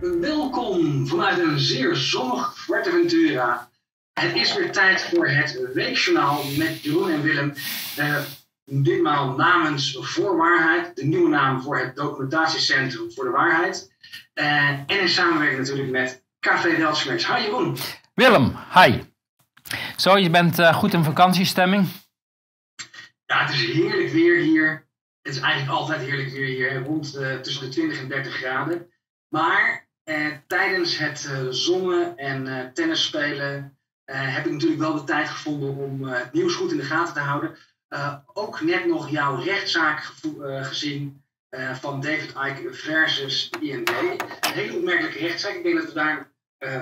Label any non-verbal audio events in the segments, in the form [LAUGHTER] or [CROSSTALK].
Welkom vanuit een zeer zonnig Fuerteventura. Het is weer tijd voor het Weekjournaal met Jeroen en Willem. Uh, ditmaal namens Voorwaarheid, de nieuwe naam voor het documentatiecentrum voor de waarheid. Uh, en in samenwerking natuurlijk met Café Weltschmerz. Hi Jeroen. Willem, hi. Zo, je bent uh, goed in vakantiestemming? Ja, het is heerlijk weer hier. Het is eigenlijk altijd heerlijk weer hier, rond tussen de 20 en 30 graden. Maar eh, tijdens het uh, zonnen en uh, tennis spelen heb ik natuurlijk wel de tijd gevonden om het nieuws goed in de gaten te houden. ook net nog jouw rechtszaak gezien van David Icke versus IND. Een hele opmerkelijke rechtszaak. Ik denk dat we daar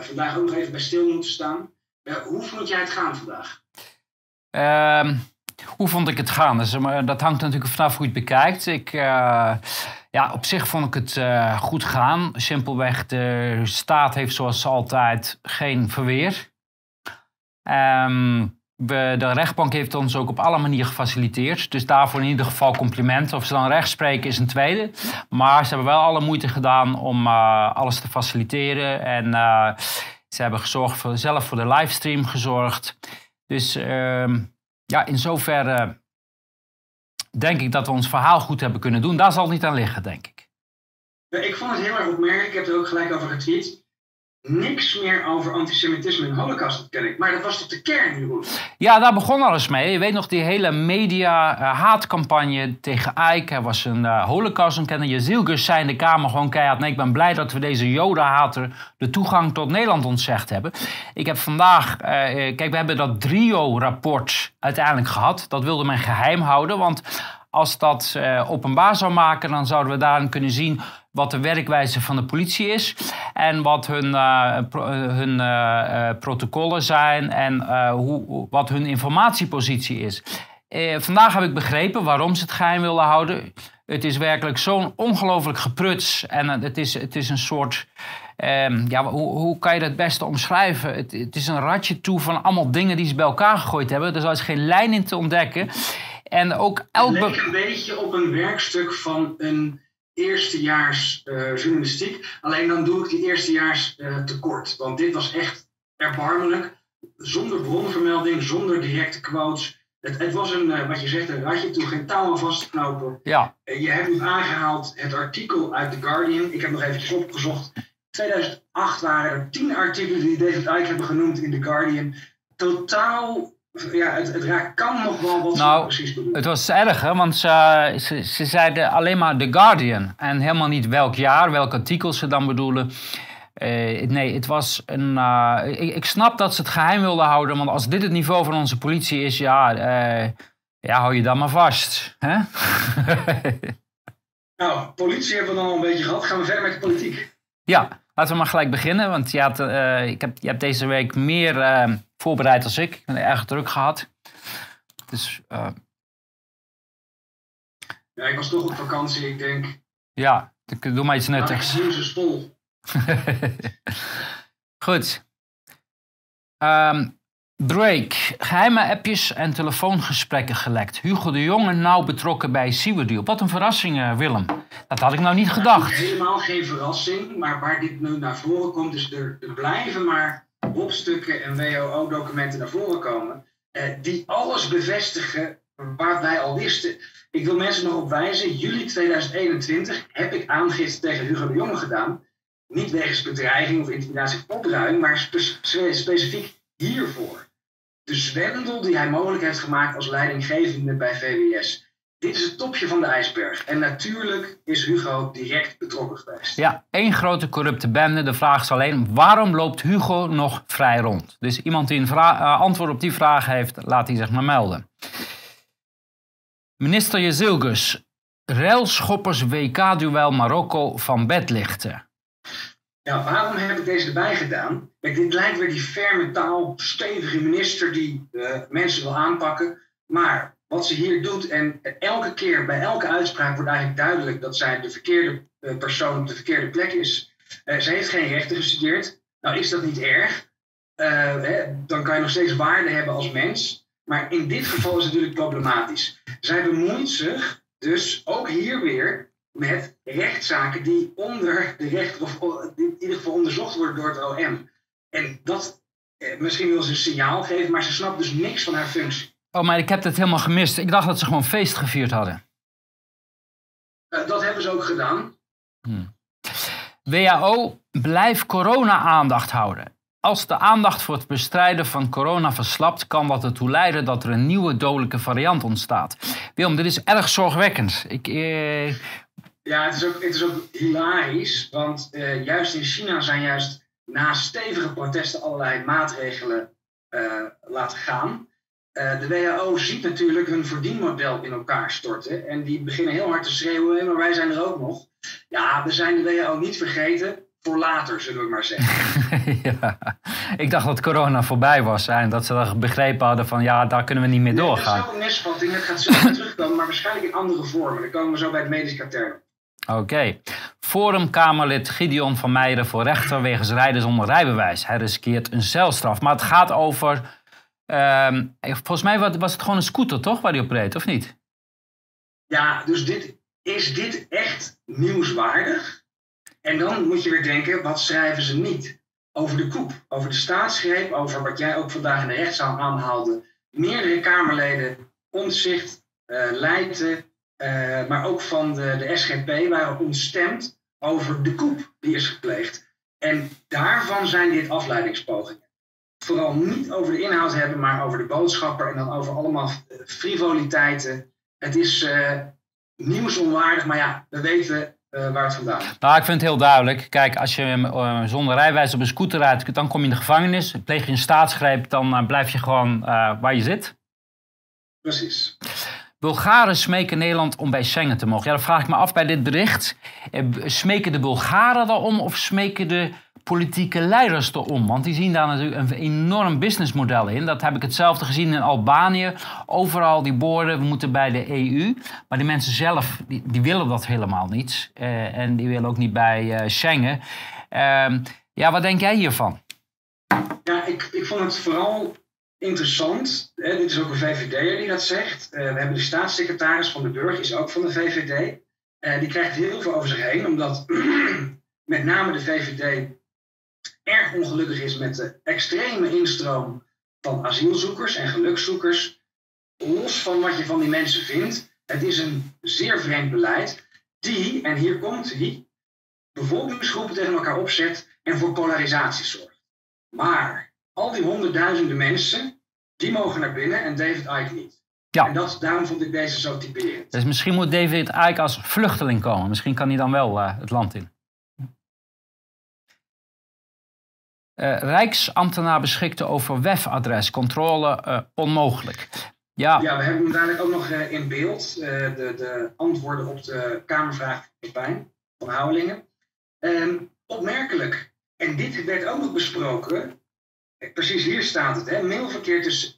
vandaag ook nog even bij stil moeten staan. hoe vond jij het gaan vandaag? Ehm, hoe vond ik het gaan? Dat hangt natuurlijk vanaf hoe je het bekijkt. Ik ja, op zich vond ik het uh, goed gaan. Simpelweg, de staat heeft zoals altijd geen verweer. We, de rechtbank heeft ons ook op alle manieren gefaciliteerd. Dus daarvoor in ieder geval complimenten. Of ze dan recht spreken is een tweede. Maar ze hebben wel alle moeite gedaan om uh, alles te faciliteren. En uh, ze hebben gezorgd voor, zelf voor de livestream gezorgd. Dus ehm, ja, in zoverre denk ik dat we ons verhaal goed hebben kunnen doen. Daar zal het niet aan liggen, denk ik. Ik vond het heel erg opmerkelijk. Ik heb er ook gelijk over getweet. Niks meer over antisemitisme en holocaust, ken ik. Maar dat was toch de kern, Jeroen? Ja, daar begon alles mee. Je weet nog die hele media-haatcampagne uh, tegen Ike. Hij was een uh, holocaust-ontkenner. Jezilgus zei in de Kamer gewoon keihard... nee, ik ben blij dat we deze jodenhater de toegang tot Nederland ontzegd hebben. Ik heb vandaag... Uh, kijk, we hebben dat trio-rapport uiteindelijk gehad. Dat wilde men geheim houden, want als dat openbaar zou maken, dan zouden we daarin kunnen zien wat de werkwijze van de politie is en wat hun, uh, pro hun uh, protocollen zijn en hoe, wat hun informatiepositie is. vandaag heb ik begrepen waarom ze het geheim willen houden. Het is werkelijk zo'n ongelooflijk gepruts en het is, het is een soort. Um, ja, hoe, hoe, kan je dat het beste omschrijven? Het, het, is een ratje toe van allemaal dingen die ze bij elkaar gegooid hebben. Er is geen lijn in te ontdekken. En ook elk... Een beetje op een werkstuk van een eerstejaars uh, journalistiek. Alleen dan doe ik die eerstejaars uh, tekort. Want dit was echt erbarmelijk. Zonder bronvermelding, zonder directe quotes. Het, het was een, uh, wat je zegt, een ratje toe, geen touw aan vast te knopen. Ja. je hebt nu aangehaald het artikel uit The Guardian. Ik heb nog eventjes opgezocht. 2008 waren er tien artikelen die David Icke hebben genoemd in The Guardian. Totaal ja, het, het kan nog wel wat nou, precies bedoelen. Het was erg, hè, want ze, ze, ze, zeiden alleen maar The Guardian. En helemaal niet welk jaar, welk artikel ze dan bedoelen. Uh, nee, het was een. Uh, ik, ik, snap dat ze het geheim wilden houden, want als dit het niveau van onze politie is, ja, uh, ja hou je dan maar vast. Hè? [LAUGHS] nou, politie hebben we dan al een beetje gehad. Gaan we verder met de politiek? Ja, laten we maar gelijk beginnen, want je, had, ik heb, je hebt deze week meer voorbereid als ik. Ik ben erg druk gehad. Dus, uh... Ja, ik was toch op vakantie, ik denk. Ja, doe maar iets nuttigs. Nou, is vol. Goed. Um, break. Geheime appjes en telefoongesprekken gelekt. Hugo de Jonge nauw betrokken bij Siwerdeal. Wat een verrassing, uh, Willem. Dat had ik nou niet gedacht. helemaal geen verrassing. Maar waar dit nu naar voren komt, is er, er blijven maar opstukken en WOO-documenten naar voren komen, eh, die alles bevestigen wat wij al wisten. Ik wil mensen nog op wijzen, juli 2021 heb ik aangifte tegen Hugo de Jonge gedaan. Niet wegens bedreiging of intimidatie of opruiming, maar spe specifiek hiervoor. De zwendel die hij mogelijk heeft gemaakt als leidinggevende bij VWS. Dit is het topje van de ijsberg. En natuurlijk is Hugo direct betrokken geweest. Ja, één grote corrupte bende. De vraag is alleen, waarom loopt Hugo nog vrij rond? Dus iemand die een uh, antwoord op die vraag heeft, laat die zich maar melden. Minister Jezilgus, Railschoppers WK-duel Marokko van bed lichten. Ja, waarom heb ik deze erbij gedaan? Kijk, dit lijkt weer die ferme taal, stevige minister die uh, mensen wil aanpakken. Maar wat ze hier doet. En elke keer, bij elke uitspraak wordt eigenlijk duidelijk dat zij de verkeerde eh, persoon op de verkeerde plek is. Uh, ze heeft geen rechten gestudeerd. Nou is dat niet erg. Uh, hè, dan kan je nog steeds waarde hebben als mens. Maar in dit geval is het natuurlijk problematisch. Zij bemoeit zich dus ook hier weer met rechtszaken die onder de rechter, of in ieder geval onderzocht worden door het OM. En dat, eh, misschien wil ze een signaal geven, maar ze snapt dus niks van haar functie. Oh, maar ik heb het helemaal gemist. Ik dacht dat ze gewoon feest gevierd hadden. Dat hebben ze ook gedaan. Hmm. WHO blijft corona-aandacht houden. Als de aandacht voor het bestrijden van corona verslapt, kan dat ertoe leiden dat er een nieuwe dodelijke variant ontstaat. Willem, dit is erg zorgwekkend. Ik, eh... Ja, het is, ook, het is ook hilarisch, want uh, juist in China zijn juist na stevige protesten allerlei maatregelen uh, laten gaan. Uh, de WHO ziet natuurlijk hun verdienmodel in elkaar storten en die beginnen heel hard te schreeuwen, maar wij zijn er ook nog. Ja, we zijn de WHO niet vergeten voor later, zullen we maar zeggen. [LAUGHS] ja, ik dacht dat corona voorbij was en dat ze begrepen hadden van ja, daar kunnen we niet meer doorgaan. dat is ook een misvatting, het gaat zo terugkomen, maar waarschijnlijk in andere vormen. Dan komen we zo bij het medisch katern. Oké. Okay. Forum-Kamerlid Gideon van Meijeren voor rechter wegens rijden zonder rijbewijs. Hij riskeert een celstraf. Maar het gaat over. Uh, volgens mij was het gewoon een scooter, toch? Waar hij op reed, of niet? Ja, dus dit, is dit echt nieuwswaardig? En dan moet je weer denken, wat schrijven ze niet? Over de koep, over de staatsgreep, over wat jij ook vandaag in de rechtszaal aanhaalde. Meerdere Kamerleden, ontzicht, uh, Leijten, uh, maar ook van de, de SGP waren ontstemd over de koep die is gepleegd. En daarvan zijn dit afleidingspogingen. Vooral niet over de inhoud hebben, maar over de boodschapper en dan over allemaal frivoliteiten. Het is uh, nieuwsonwaardig, maar ja, we weten uh, waar het vandaan is. Nou, ik vind het heel duidelijk. Kijk, als je uh, zonder rijwijs op een scooter rijdt, dan kom je in de gevangenis. Pleeg je een staatsgreep, dan blijf je gewoon waar je zit. Precies. Bulgaren smeken Nederland om bij Schengen te mogen. Ja, dan vraag ik me af bij dit bericht. Eh, smeken de Bulgaren daarom of smeken de politieke leiders erom? Want die zien daar natuurlijk een enorm businessmodel in. Dat heb ik hetzelfde gezien in Albanië. Overal die borden, we moeten bij de EU. Maar die mensen zelf, die, die willen dat helemaal niet. Uh, en die willen ook niet bij uh, Schengen. Uh, ja, wat denk jij hiervan? Ja, ik, ik vond het vooral interessant. Hè, dit is ook een VVD'er die dat zegt. Uh, we hebben de staatssecretaris van de Burg, is ook van de VVD. Die krijgt heel veel over zich heen, omdat [CLEARS THROAT] met name de VVD erg ongelukkig is met de extreme instroom van asielzoekers en gelukszoekers. Los van wat je van die mensen vindt, het is een zeer vreemd beleid die, en hier komt hij, bevolkingsgroepen tegen elkaar opzet en voor polarisatie zorgt. Maar al die honderdduizenden mensen, die mogen naar binnen en David Icke niet. Ja. En dat, daarom vond ik deze zo typerend. Dus misschien moet David Icke als vluchteling komen. Misschien kan hij dan wel uh, het land in. Uh, Rijksambtenaar beschikte over WEF-adres, controle uh, onmogelijk. Ja. ja, we hebben hem dadelijk ook nog in beeld. de, de, antwoorden op de Kamervraag van van Houwelingen. Um, opmerkelijk. En dit werd ook nog besproken Precies, hier staat het. Hè? Mailverkeer tussen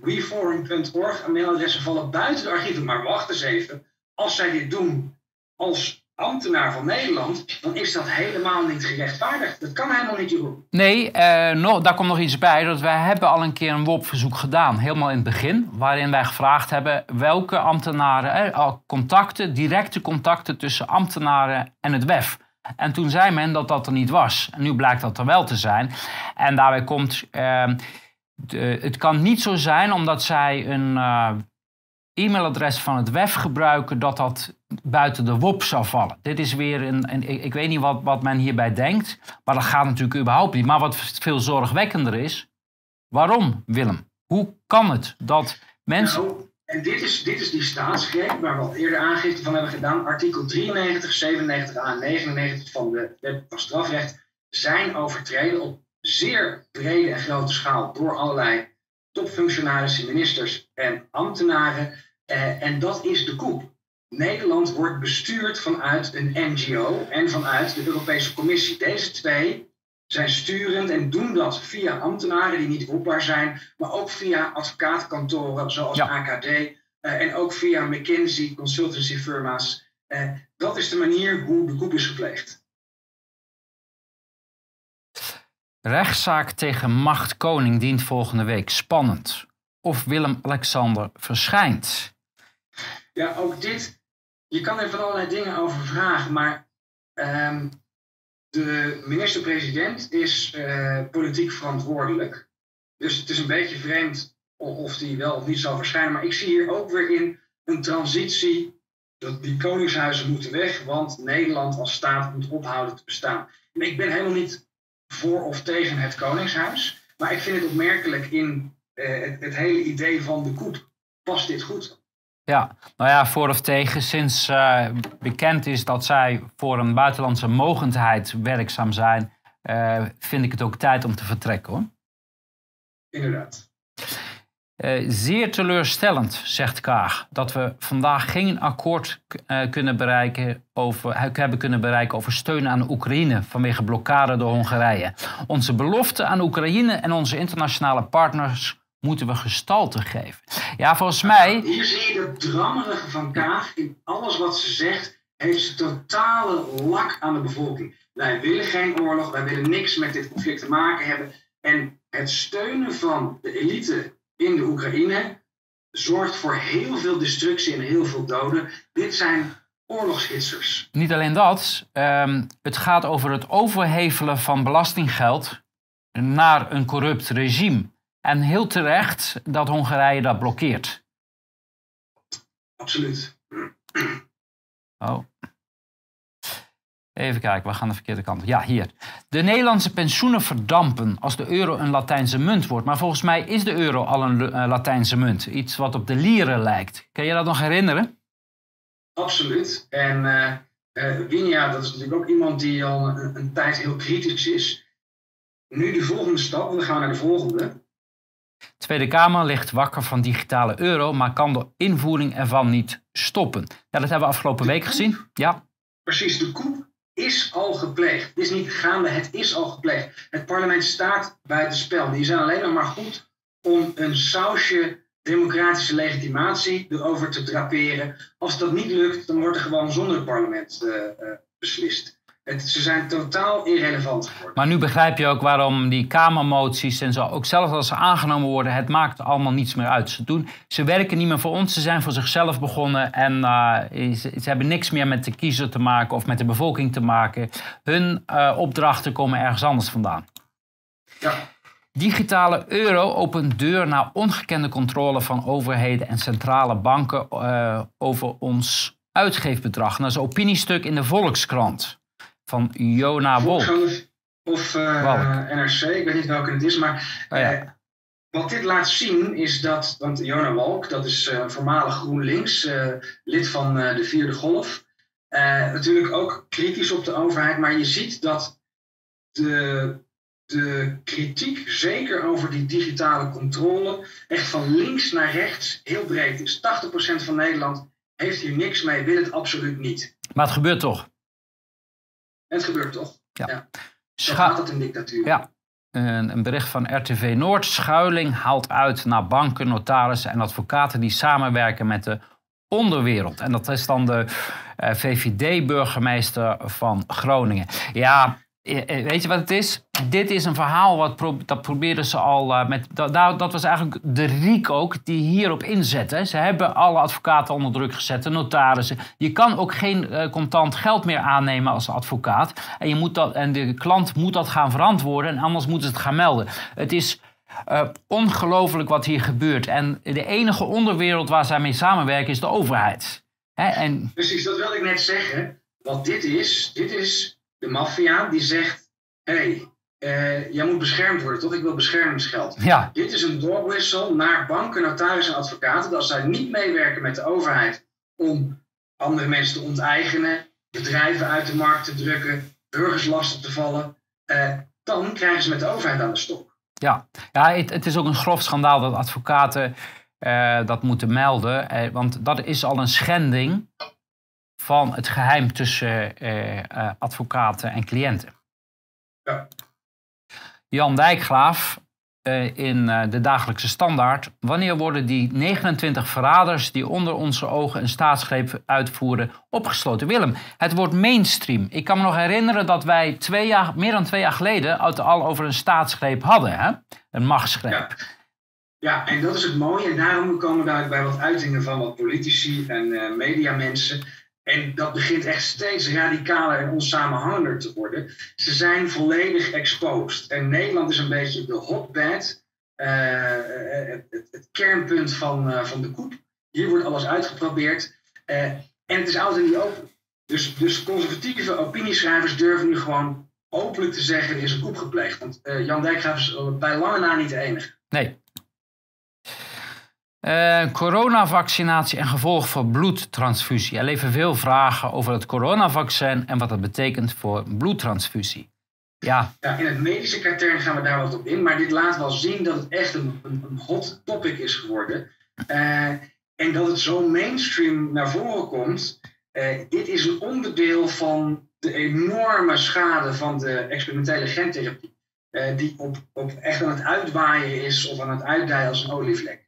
weforum.org en mailadressen vallen buiten de archieven. Maar wacht eens even. Als zij dit doen als ambtenaar van Nederland, dan is dat helemaal niet gerechtvaardigd. Dat kan helemaal niet, Jeroen. Nee, uh, nog, daar komt nog iets bij. Dat wij hebben al een keer een WOP-verzoek gedaan, helemaal in het begin. Waarin wij gevraagd hebben welke ambtenaren, eh, contacten, directe contacten tussen ambtenaren en het WEF. En toen zei men dat dat er niet was. En nu blijkt dat er wel te zijn. En daarbij komt, uh, de, het kan niet zo zijn omdat zij een uh, e-mailadres van het WEF gebruiken, dat dat buiten de WOP zou vallen. Dit is weer een, een ik, weet niet wat, wat men hierbij denkt, maar dat gaat natuurlijk überhaupt niet. Maar wat veel zorgwekkender is, waarom Willem? Hoe kan het dat mensen... Nou, en dit is, dit is die staatsgreep waar we al eerder aangifte van hebben gedaan. Artikel 93, 97a 99 van de wet van strafrecht zijn overtreden op zeer brede en grote schaal door allerlei topfunctionarissen, ministers en ambtenaren. Eh, en dat is de koep. Nederland wordt bestuurd vanuit een NGO en vanuit de Europese Commissie. Deze twee zijn sturend en doen dat via ambtenaren die niet roepbaar zijn, maar ook via advocaatkantoren zoals AKD uh, eh, en ook via McKinsey, consultancy firma's. Uh, dat is de manier hoe de koep is gepleegd. Rechtszaak tegen Macht Koning dient volgende week. Spannend. Of Willem-Alexander verschijnt. Ja, ook dit je kan er van allerlei dingen over vragen, maar ehm, de minister-president is uh, politiek verantwoordelijk. Dus het is een beetje vreemd of die wel of niet zal verschijnen. Maar ik zie hier ook weer in een transitie. Dat die koningshuizen moeten weg, want Nederland als staat moet ophouden te bestaan. En ik ben helemaal niet voor of tegen het koningshuis. Maar ik vind het opmerkelijk in uh, het, het, hele idee van de koep. Past dit goed? Ja, nou ja, voor of tegen. Sinds uh, bekend is dat zij voor een buitenlandse mogendheid werkzaam zijn, uh, vind ik het ook tijd om te vertrekken hoor. Inderdaad. Uh, zeer teleurstellend, zegt Kaag, dat we vandaag geen akkoord kunnen bereiken over, hebben kunnen bereiken over steun aan Oekraïne vanwege blokkade door Hongarije. Onze belofte aan Oekraïne en onze internationale partners moeten we gestalte geven. Ja, volgens mij. Hier zie je de drammerige van Kaag. In alles wat ze zegt, heeft ze totale lak aan de bevolking. Wij willen geen oorlog, wij willen niks met dit conflict te maken hebben. En het steunen van de elite in de Oekraïne zorgt voor heel veel destructie en heel veel doden. Dit zijn oorlogshitsers. Niet alleen dat, um, het gaat over het overhevelen van belastinggeld naar een corrupt regime. En heel terecht dat Hongarije dat blokkeert. Absoluut. Oh. Even kijken, we gaan de verkeerde kant. Ja, hier. De Nederlandse pensioenen verdampen als de euro een Latijnse munt wordt. Maar volgens mij is de euro al een uh, Latijnse munt. Iets wat op de lieren lijkt. Kan je dat nog herinneren? Absoluut. En uh, uh, Winia, dat is natuurlijk ook iemand die al een, een, tijd heel kritisch is. Nu de volgende stap, we gaan naar de volgende. Tweede Kamer ligt wakker van digitale euro, maar kan de invoering ervan niet stoppen. Ja, dat hebben we afgelopen week gezien. Ja. Precies, de koep is al gepleegd. Het is niet gaande, het is al gepleegd. Het parlement staat buiten spel. Die zijn alleen nog maar goed om een sausje democratische legitimatie erover te draperen. Als dat niet lukt, dan wordt er gewoon zonder parlement uh, uh, beslist. Het, ze zijn totaal irrelevant geworden. Maar nu begrijp je ook waarom die Kamermoties en zo, ook zelfs als ze aangenomen worden, het maakt allemaal niets meer uit. Ze, doen, ze werken niet meer voor ons, ze zijn voor zichzelf begonnen en uh, ze, ze, hebben niks meer met de kiezer te maken of met de bevolking te maken. Hun uh, opdrachten komen ergens anders vandaan. Ja. Digitale euro opent deur naar ongekende controle van overheden en centrale banken uh, over ons uitgeefbedrag. Dat is een opiniestuk in de Volkskrant van Jona Wolk. Of uh, NRC, ik weet niet welke het is, maar oh, ja. uh, wat dit laat zien is dat, want Jona Wolk, dat is uh, voormalig GroenLinks, lid van de Vierde Golf, natuurlijk ook kritisch op de overheid, maar je ziet dat de, de kritiek, zeker over die digitale controle, echt van links naar rechts heel breed is. 80% van Nederland heeft hier niks mee, wil het absoluut niet. Maar het gebeurt toch? Het gebeurt toch? Ja. ja. Zo gaat het in dictatuur. Ja. Een, een bericht van RTV Noord. Schuiling haalt uit naar banken, notarissen en advocaten die samenwerken met de onderwereld. En dat is dan de uh, VVD-burgemeester van Groningen. Ja, weet je wat het is? Dit is een verhaal wat dat probeerden ze al uh, met. Dat, dat was eigenlijk de riek ook die hierop inzette. Ze hebben alle advocaten onder druk gezet, de notarissen. Je kan ook geen contant geld meer aannemen als advocaat. En, je moet dat, en de klant moet dat gaan verantwoorden en anders moeten ze het gaan melden. Het is. Ongelooflijk wat hier gebeurt. En de enige onderwereld waar zij mee samenwerken is de overheid. Hè? En... Precies, dat wilde ik net zeggen. Wat dit is, dit is de maffia die zegt: hé, hey, uh, jij moet beschermd worden, toch? Ik wil beschermingsgeld. Ja. Dit is een doorwissel naar banken, notarissen en advocaten. Dat als zij niet meewerken met de overheid om andere mensen te onteigenen, bedrijven uit de markt te drukken, burgers lastig te vallen, uh, dan krijgen ze met de overheid aan de stok. Ja, ja het, het is ook een grof schandaal dat advocaten uh, dat moeten melden. want dat is al een schending van het geheim tussen advocaten en cliënten. Ja. Jan Dijkgraaf uh, in de dagelijkse standaard. Wanneer worden die 29 verraders die onder onze ogen een staatsgreep uitvoeren opgesloten? Willem, het wordt mainstream. Ik kan me nog herinneren dat wij twee jaar, meer dan twee jaar geleden het al over een staatsgreep hadden. Hè? Een machtsgreep. Ja. ja. en dat is het mooie. En daarom komen daar bij wat uitingen van wat politici en uh, mediamensen. En dat begint echt steeds radicaler en onsamenhangender te worden. Ze zijn volledig exposed. En Nederland is een beetje de hotbed, uh, het, het, kernpunt van, uh, van de koep. Hier wordt alles uitgeprobeerd. Uh, en het is altijd niet open. Dus, dus conservatieve opinieschrijvers durven nu gewoon openlijk te zeggen: er is een koep gepleegd. Want Jan Dijkgraaf is bij lange na niet de enige. Nee, uh, coronavaccinatie en gevolg voor bloedtransfusie. Er leven veel vragen over het coronavaccin en wat dat betekent voor bloedtransfusie. Ja. ja, in het medische katern gaan we daar wat op in, maar dit laat wel zien dat het echt een, een, hot topic is geworden. Uh, en dat het zo mainstream naar voren komt. Uh, dit is een onderdeel van de enorme schade van de experimentele gentherapie. die op, op echt aan het uitwaaien is of aan het uitdijen als een olievlek.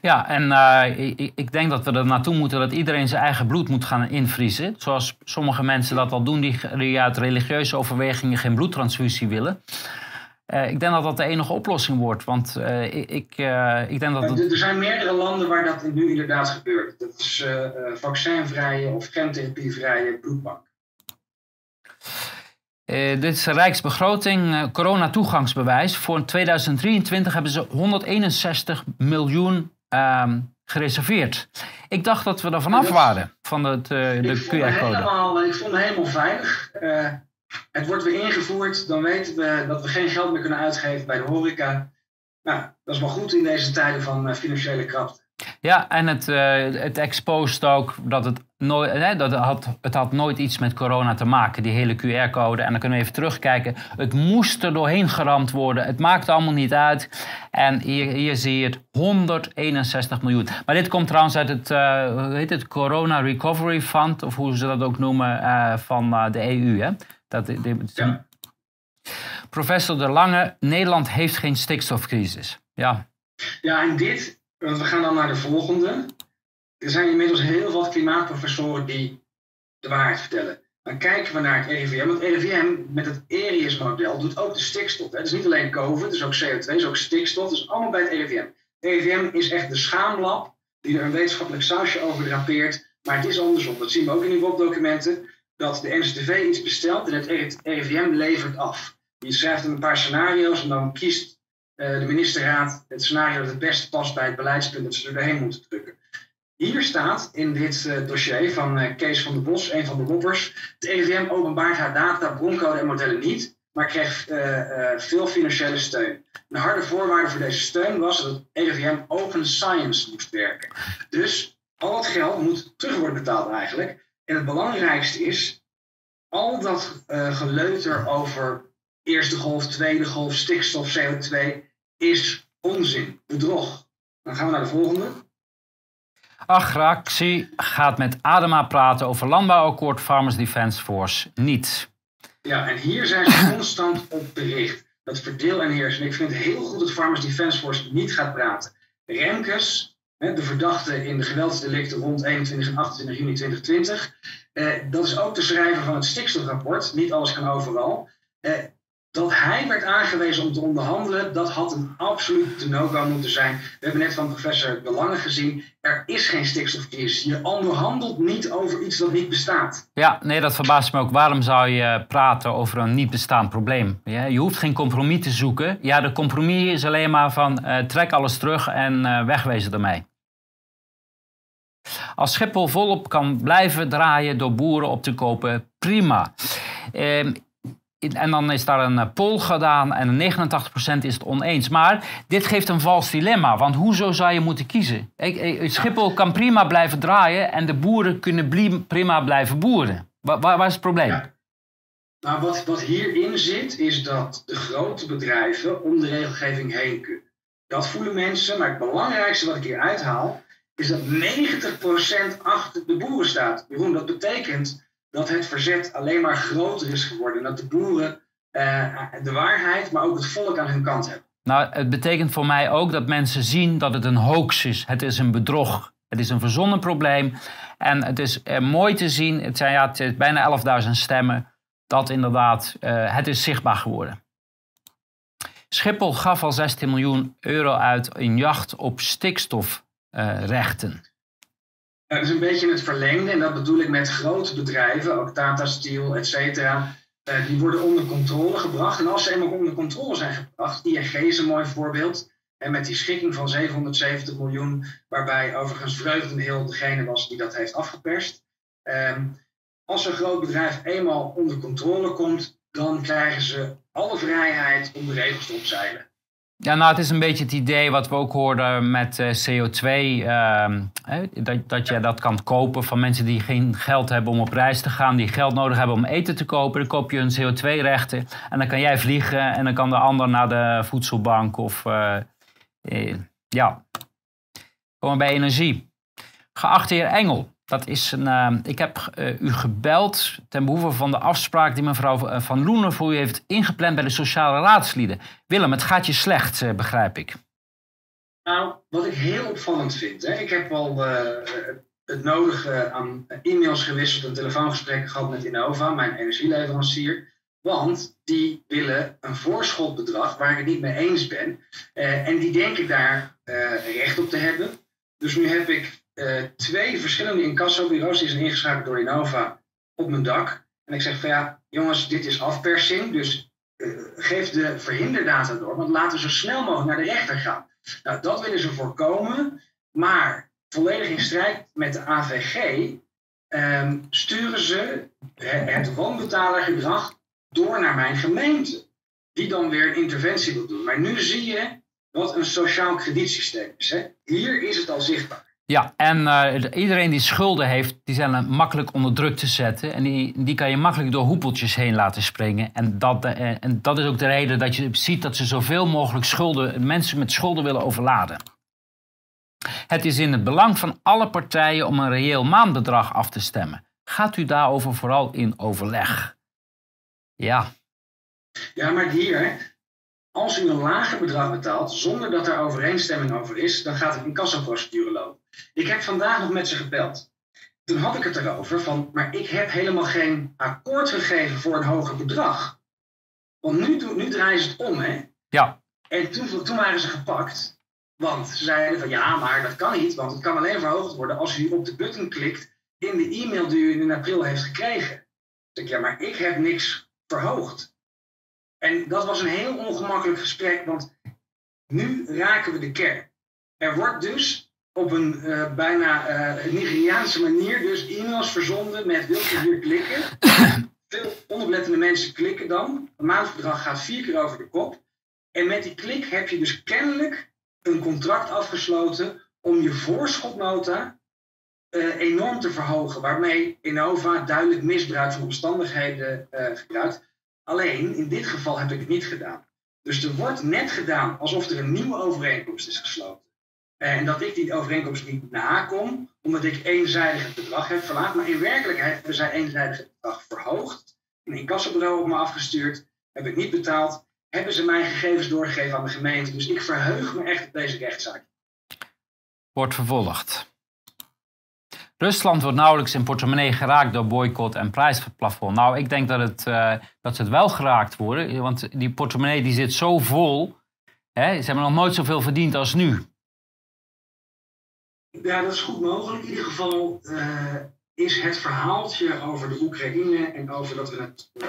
Ja, en uh, ik, ik, denk dat we er naartoe moeten dat iedereen zijn eigen bloed moet gaan invriezen. Zoals sommige mensen dat al doen die, uit religieuze overwegingen geen bloedtransfusie willen. Uh, ik denk dat dat de enige oplossing wordt. Want uh, ik, ik, ik denk dat. Het... Er zijn meerdere landen waar dat nu inderdaad gebeurt. Dat is vaccinvrije of gentherapievrije bloedbank. Uh, dit is de Rijksbegroting, uh, corona-toegangsbewijs. Voor 2023 hebben ze 161 miljoen uh, gereserveerd. Ik dacht dat we er vanaf waren, van het, uh, de QR-code. Ik vond het helemaal veilig. het wordt weer ingevoerd, dan weten we dat we geen geld meer kunnen uitgeven bij de horeca. Nou, dat is wel goed in deze tijden van financiële krapte. Ja, en het, uh, het exposed ook dat het nooit, dat het had, het had nooit iets met corona te maken, die hele QR-code. En dan kunnen we even terugkijken. Het moest er doorheen geramd worden. Het maakt allemaal niet uit. En hier, hier zie je het 161 miljoen. Maar dit komt trouwens uit het, uh, hoe heet het Corona Recovery Fund, of hoe ze dat ook noemen, uh, van de EU. Hè? Dat, ja. Professor De Lange, Nederland heeft geen stikstofcrisis. Ja. Ja, en dit want we gaan dan naar de volgende. Er zijn inmiddels heel veel klimaatprofessoren die de waarheid vertellen. Dan kijken we naar het RIVM. Want het RIVM met het ERIUS-model doet ook de stikstof. Het is niet alleen COVID, het is ook CO2, het is ook stikstof. Het is allemaal bij het RIVM. Het RIVM is echt de schaamlab die er een wetenschappelijk sausje over drapeert. Maar het is andersom. Dat zien we ook in die WOP-documenten. Dat de NCTV iets bestelt en het RIVM levert af. Die schrijft een paar scenario's en dan kiest de ministerraad het scenario dat het beste past bij het beleidspunt dat ze er doorheen moeten drukken. Hier staat in dit uh, dossier van uh, Kees van der Bos, een van de loppers, het EVM openbaart haar data, broncode en modellen niet, maar kreeg veel financiële steun. Een harde voorwaarde voor deze steun was dat het EVM open science moest werken. Dus al het geld moet terug worden betaald eigenlijk. En het belangrijkste is, al dat geleuter over eerste golf, tweede golf, stikstof, CO2 is onzin, bedrog. Dan gaan we naar de volgende. Agractie gaat met Adema praten over landbouwakkoord Farmers Defence Force niet. Ja, en hier zijn ze [COUGHS] constant op bericht. Dat verdeel en heers. En ik vind het heel goed dat Farmers Defence Force niet gaat praten. Remkes, de verdachte in de geweldsdelicten rond 21 en 28 juni 2020. Eh, dat is ook de schrijver van het stikstofrapport. Niet alles kan overal. Eh, dat hij werd aangewezen om te onderhandelen, dat had een absoluut no-go moeten zijn. We hebben net van professor De Lange gezien, er is geen stikstofcrisis. Je onderhandelt niet over iets dat niet bestaat. Ja, nee, dat verbaast me ook. Waarom zou je praten over een niet bestaand probleem? je hoeft geen compromis te zoeken. Ja, de compromis is alleen maar van uh, trek alles terug en uh, wegwezen ermee. Als Schiphol volop kan blijven draaien door boeren op te kopen, prima. Uh, en dan is daar een eh, poll gedaan en 89% is het oneens. Maar dit geeft een vals dilemma, want hoezo zou je moeten kiezen? Schiphol kan prima blijven draaien en de boeren kunnen prima blijven boeren. Waar, is het probleem? Nou, wat, wat hierin zit, is dat de grote bedrijven om de regelgeving heen kunnen. Dat voelen mensen, maar het belangrijkste wat ik hier uithaal, is dat 90% achter de boeren staat. Jeroen, dat betekent dat het verzet alleen maar groter is geworden. En dat de boeren uh, de waarheid, maar ook het volk aan hun kant hebben. Nou, het betekent voor mij ook dat mensen zien dat het een hoax is. Het is een bedrog. Het is een verzonnen probleem. En het is uh, mooi te zien, het zijn ja, bijna 11.000 stemmen, dat inderdaad uh, het is zichtbaar geworden. Schiphol gaf al 16 miljoen euro uit in jacht op stikstofrechten. Dat is een beetje het verlengde. En dat bedoel ik met grote bedrijven, ook Tata Steel, et cetera. Uh, die worden onder controle gebracht. En als ze eenmaal onder controle zijn gebracht, ING is een mooi voorbeeld. En met die schikking van 770 miljoen, waarbij overigens heel degene was die dat heeft afgeperst. Um, als een groot bedrijf eenmaal onder controle komt, dan krijgen ze alle vrijheid om de regels te opzeilen. Ja, nou, het is een beetje het idee wat we ook hoorden met uh, CO2. Uh, dat, dat je dat kan kopen van mensen die geen geld hebben om op reis te gaan, die geld nodig hebben om eten te kopen. Dan koop je een CO2-rechten en dan kan jij vliegen en dan kan de ander naar de voedselbank of uh, ja, gewoon bij energie. Geachte heer Engel, dat is een, uh, ik heb uh, u gebeld ten behoeve van de afspraak die mevrouw eh, Van Loenen voor u heeft ingepland bij de sociale raadslieden. Willem, het gaat je slecht, begrijp ik. Nou, wat ik heel opvallend vind, hè, ik heb al het nodige aan e-mails gewisseld en telefoongesprekken gehad met Innova, mijn energieleverancier. Want die willen een voorschotbedrag waar ik het niet mee eens ben. en die denken daar recht op te hebben. Dus nu heb ik uh, twee verschillende incassobureaus, die zijn ingeschakeld door Innova, op mijn dak. En ik zeg van ja, jongens, dit is afpersing, dus uh, geef de verhinderdata door, want laten we zo snel mogelijk naar de rechter gaan. Nou, dat willen ze voorkomen, maar volledig in strijd met de AVG um, sturen ze het woonbetalergedrag door naar mijn gemeente, die dan weer een interventie wil doen. Maar nu zie je wat een sociaal kredietsysteem is. Hè? Hier is het al zichtbaar. Ja, en uh, iedereen die schulden heeft, die zijn makkelijk onder druk te zetten. En die, die kan je makkelijk door hoepeltjes heen laten springen. En dat, uh, en dat is ook de reden dat je ziet dat ze zoveel mogelijk schulden, mensen met schulden willen overladen. Het is in het belang van alle partijen om een reëel maandbedrag af te stemmen. Gaat u daarover vooral in overleg? Ja. Ja, maar hier, als u een lager bedrag betaalt zonder dat er overeenstemming over is, dan gaat het in kassaprocedure lopen. Ik heb vandaag nog met ze gebeld. Toen had ik het erover van, maar ik heb helemaal geen akkoord gegeven voor een hoger bedrag. Want nu, nu draaien ze het om, hè? Ja. En toen, toen waren ze gepakt. Want ze zeiden van, ja, maar dat kan niet, want het kan alleen verhoogd worden als u op de button klikt in de e-mail die u in april heeft gekregen. Zeg ik, ja, maar ik heb niks verhoogd. En dat was een heel ongemakkelijk gesprek, want nu raken we de kern. Er wordt dus op een uh, bijna uh, Nigeriaanse manier dus e-mails verzonden met wilt u hier klikken. [COUGHS] Veel onoplettende mensen klikken dan. Het maandbedrag gaat vier keer over de kop. En met die klik heb je dus kennelijk een contract afgesloten om je voorschotnota uh, enorm te verhogen. Waarmee Innova duidelijk misbruik van omstandigheden gebruikt. Alleen in dit geval heb ik het niet gedaan. Dus er wordt net gedaan alsof er een nieuwe overeenkomst is gesloten. En dat ik die overeenkomst niet nakom, omdat ik eenzijdig het bedrag heb verlaagd. Maar in werkelijkheid hebben zij eenzijdig het bedrag verhoogd. Een incassobureau op me afgestuurd, heb ik niet betaald. Hebben ze mijn gegevens doorgegeven aan de gemeente. Dus ik verheug me echt op deze rechtszaak. Wordt vervolgd. Rusland wordt nauwelijks in portemonnee geraakt door boycott en prijsplafond. Nou, ik denk dat, het, uh, dat ze het wel geraakt worden. Want die portemonnee die zit zo vol. Hè, ze hebben nog nooit zoveel verdiend als nu. Ja, dat is goed mogelijk. In ieder geval uh, is het verhaaltje over de Oekraïne en over dat we het uh,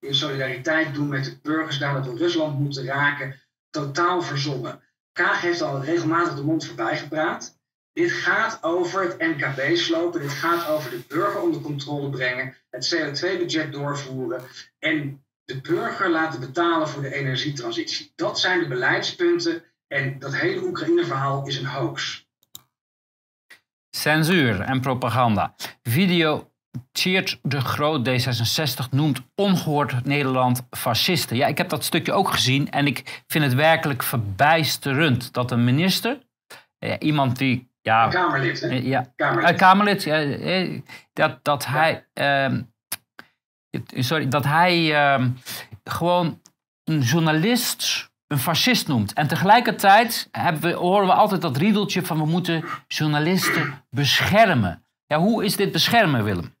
in solidariteit doen met de burgers daar dat we Rusland moeten raken, totaal verzonnen. Kaag heeft al regelmatig de mond voorbij gepraat. Dit gaat over het NKB slopen, dit gaat over de burger onder controle brengen, het CO2-budget doorvoeren en de burger laten betalen voor de energietransitie. Dat zijn de beleidspunten en dat hele Oekraïne-verhaal is een hoax. Censuur en propaganda. Video Cheert de Groot D66 noemt ongehoord Nederland fascisten. Ja, ik heb dat stukje ook gezien en ik vind het werkelijk verbijsterend dat een minister, eh, iemand die ja, Kamerlid, hè? Ja, Kamerlid. Uh, Kamerlid ja, dat, dat hij. Uh, sorry, dat hij uh, gewoon een journalist een fascist noemt. En tegelijkertijd we, horen we altijd dat riedeltje van we moeten journalisten beschermen. Ja, hoe is dit beschermen, Willem?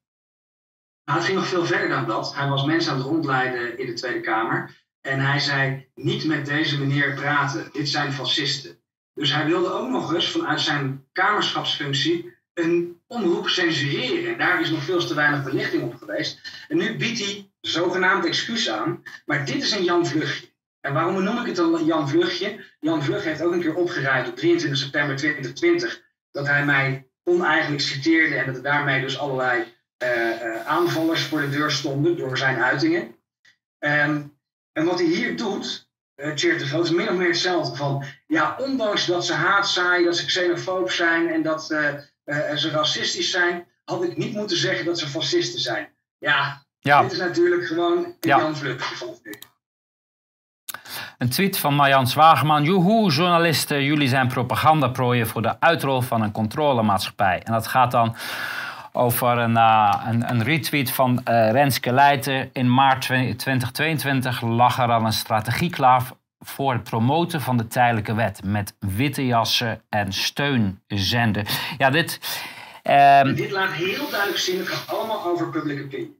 Nou, het ging nog veel verder dan dat. Hij was mensen aan het rondleiden in de Tweede Kamer. En hij zei: niet met deze meneer praten. Dit zijn fascisten. Dus hij wilde ook nog eens vanuit zijn kamerschapsfunctie een omroep censureren. Daar is nog veel te weinig belichting op geweest. En nu biedt hij zogenaamd excuus aan. Maar dit is een Jan. En waarom noem ik het een Jan Vlugje? Jan Vlug heeft ook een keer opgeruimd op 23 september 2020 dat hij mij oneigenlijk citeerde en dat er daarmee dus allerlei uh, aanvallers voor de deur stonden door zijn uitingen. Um, en wat hij hier doet, uh, de is min of meer hetzelfde van, ja, ondanks dat ze haat zaaien, dat ze xenofoob zijn en dat ze racistisch zijn, had ik niet moeten zeggen dat ze fascisten zijn. Ja, ja. dit is natuurlijk gewoon een ja. Jan Vlug, vond ik. Een tweet van Marjan Zwageman. Joehoe, journalisten, jullie zijn propagandaprooien voor de uitrol van een controlemaatschappij. En dat gaat dan over een, uh, een, retweet van uh, Renske Leijten. In maart 2022 lag er al een strategie klaar voor het promoten van de tijdelijke wet. Met witte jassen en steunzenden. Ja, dit... Um... Dit laat heel duidelijk zien, het gaat allemaal over public opinion.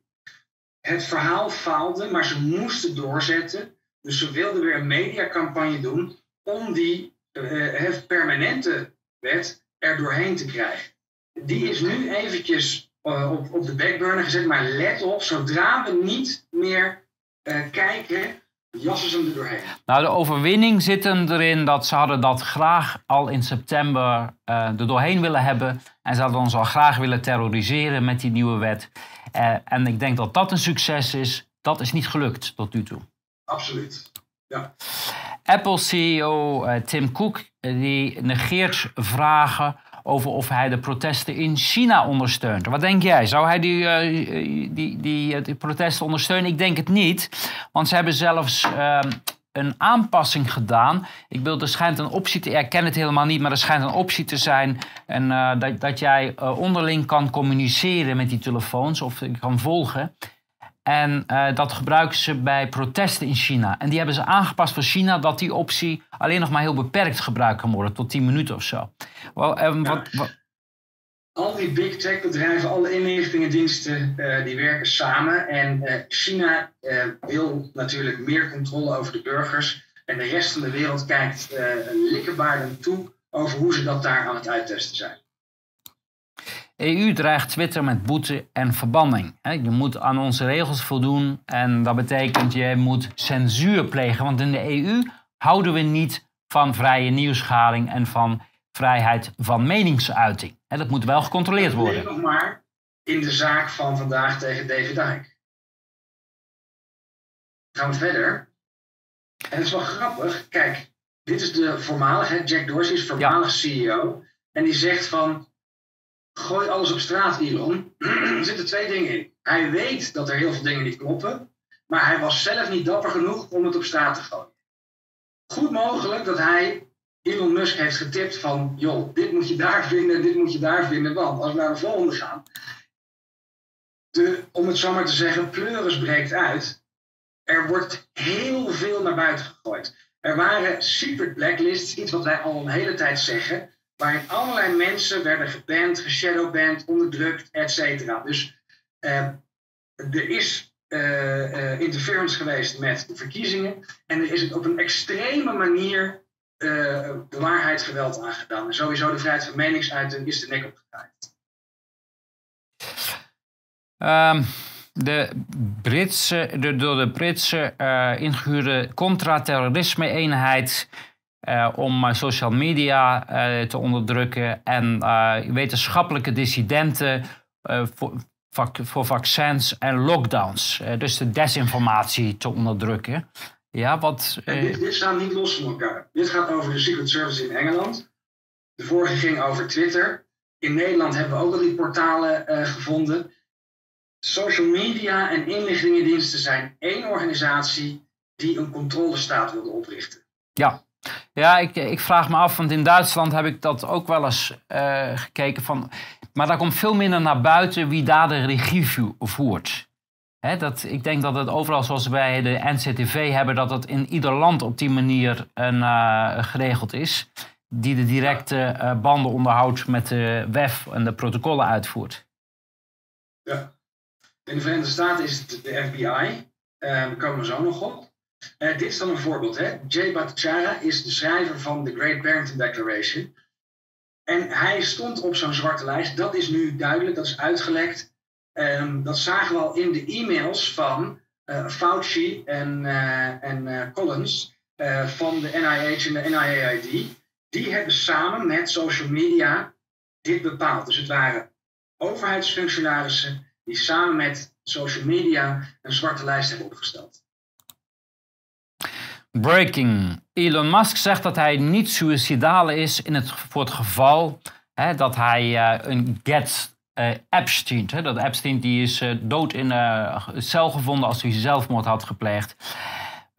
Het verhaal faalde, maar ze moesten doorzetten dus ze wilden weer een mediacampagne doen om die uh, permanente wet er doorheen te krijgen. Die is nu eventjes uh, op, op de backburner gezet, maar let op, zodra we niet meer uh, kijken, jassen ze hem er doorheen. Nou, de overwinning zit hem erin dat ze hadden dat graag al in september er doorheen willen hebben. En ze hadden ons al graag willen terroriseren met die nieuwe wet. en ik denk dat dat een succes is. Dat is niet gelukt tot nu toe. Absoluut. Ja. Apple-CEO uh, eh, Tim Cook eh, die negeert vragen over of hij de protesten in China ondersteunt. Wat denk jij? Zou hij die, uh, die, die, protesten ondersteunen? Ik denk het niet, want ze hebben zelfs ehm, een aanpassing gedaan. Ik bedoel, er schijnt een optie te... Ik het helemaal niet, maar er schijnt een optie te zijn... En, dat, dat jij onderling kan communiceren met die telefoons of kan volgen... En uh, dat gebruiken ze bij protesten in China. En die hebben ze aangepast voor China dat die optie alleen nog maar heel beperkt gebruikt kan worden, tot 10 minuten of zo. Well, um, ja. wat, wat... Al die big tech bedrijven, alle inlichtingendiensten, uh, die werken samen. En uh, China wil natuurlijk meer controle over de burgers. En de rest van de wereld kijkt likkerbaarden toe over hoe ze dat daar aan het uittesten zijn. EU dreigt Twitter met boete en verbanning. Je moet aan onze regels voldoen en dat betekent je moet censuur plegen. Want in de EU houden we niet van vrije nieuwsgaring en van vrijheid van meningsuiting. Dat moet wel gecontroleerd worden. nog maar in de zaak van vandaag tegen David Icke. Gaan we verder. En het is wel grappig. Kijk, dit is de voormalige, Jack Dorsey is voormalig CEO. En die zegt van, gooi alles op straat, Elon. [CLEARS THROAT] er zitten twee dingen in. Hij weet dat er heel veel dingen niet kloppen, maar hij was zelf niet dapper genoeg om het op straat te gooien. Goed mogelijk dat hij Elon Musk heeft getipt van, joh, dit moet je daar vinden, dit moet je daar vinden, want als we naar de volgende gaan, de, om het zo maar te zeggen, pleuris breekt uit. Er wordt heel veel naar buiten gegooid. Er waren secret blacklists, iets wat wij al een hele tijd zeggen waarin allerlei mensen werden geband, geshadowband, onderdrukt, et cetera. Dus uh, er is uh, uh, interference geweest met de verkiezingen en er is op een extreme manier de waarheid geweld aangedaan. En sowieso de vrijheid van meningsuiting is de nek opgedraaid. Um, de Britse, de, door de Britse ingehuurde contra-terrorisme-eenheid uh, om social media uh, te onderdrukken en uh, wetenschappelijke dissidenten voor, voor, vaccins en lockdowns. dus de desinformatie te onderdrukken. Ja, wat, dit, dit staat niet los van elkaar. Dit gaat over de Secret Service in Engeland. De vorige ging over Twitter. In Nederland hebben we ook al die portalen gevonden. Social media en inlichtingendiensten zijn één organisatie die een controlestaat wilde oprichten. Ja, ja, ik, ik vraag me af, want in Duitsland heb ik dat ook wel eens uh, gekeken. Van, maar daar komt veel minder naar buiten wie daar de regie voert. Dat, ik denk dat het overal zoals wij de NCTV hebben, dat het in ieder land op die manier een, uh, geregeld is. Die de directe banden onderhoudt met de WEF en de protocollen uitvoert. Ja. In de Verenigde Staten is het de FBI. daar komen we zo nog op. Uh, dit is dan een voorbeeld. Hè? Jay Bhattacharya is de schrijver van The Great Barrington Declaration. En hij stond op zo'n zwarte lijst. Dat is nu duidelijk, dat is uitgelekt. Um, dat zagen we al in de e-mails van uh, Fauci en, uh, en Collins van de NIH en de NIAID. Die hebben samen met social media dit bepaald. Dus het waren overheidsfunctionarissen die samen met social media een zwarte lijst hebben opgesteld. Breaking. Elon Musk zegt dat hij niet suicidaal is in het, voor het geval hè, dat hij uh, een get uh, Epstein, hè, dat Epstein die is uh, dood in een cel gevonden als hij zelfmoord had gepleegd.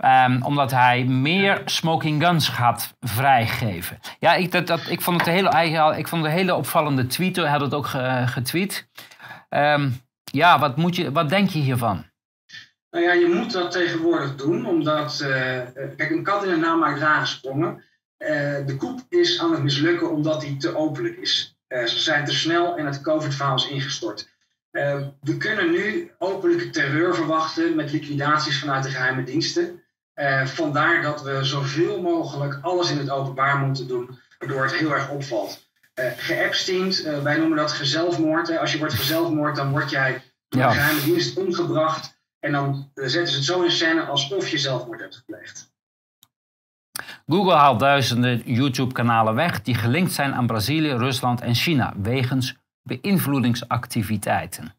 Um, omdat hij meer smoking guns gaat vrijgeven. Ja, ik, dat, dat, ik, vond, het een hele, ik vond hele opvallende tweet. Hij had het ook getweet. Um, ja, wat, moet je, wat denk je hiervan? Nou ja, je moet dat tegenwoordig doen, omdat, uh, kijk, een kat in een naam maakt rare sprongen. Uh, de koep is aan het mislukken omdat die te openlijk is. Uh, ze zijn te snel en het COVID-verhaal is ingestort. we kunnen nu openlijke terreur verwachten met liquidaties vanuit de geheime diensten. vandaar dat we zoveel mogelijk alles in het openbaar moeten doen, waardoor het heel erg opvalt. Uh, wij noemen dat gezelfmoord. Als je wordt gezelfmoord, dan word jij door de geheime dienst omgebracht en dan zetten ze het zo in scène alsof je zelfmoord hebt gepleegd. Google haalt duizenden YouTube-kanalen weg die gelinkt zijn aan Brazilië, Rusland en China wegens beïnvloedingsactiviteiten.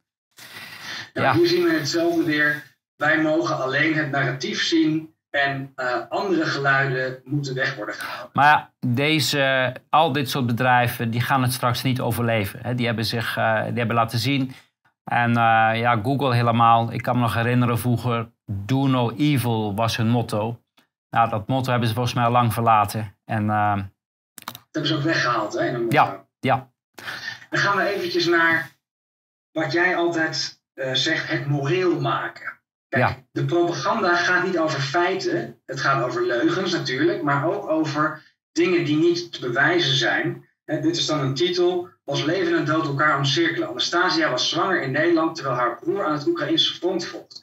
Nou, ja. Hier zien we hetzelfde weer. Wij mogen alleen het narratief zien en uh, andere geluiden moeten weg worden gehaald. Maar ja, deze, al dit soort bedrijven die gaan het straks niet overleven. Die hebben zich uh, die hebben laten zien en uh, ja, Google helemaal. Ik kan me nog herinneren vroeger, do no evil was hun motto. Nou, dat motto hebben ze volgens mij al lang verlaten. En, uh, dat hebben ze ook weggehaald, hè? Ja, ja. Dan gaan we eventjes naar wat jij altijd uh, zegt, het moreel maken. Kijk, ja. de propaganda gaat niet over feiten. Het gaat over leugens natuurlijk, maar ook over dingen die niet te bewijzen zijn. Dit is dan een titel als leven en dood elkaar omcirkelen. Anastasia was zwanger in Nederland terwijl haar broer aan het Oekraïnse front vocht.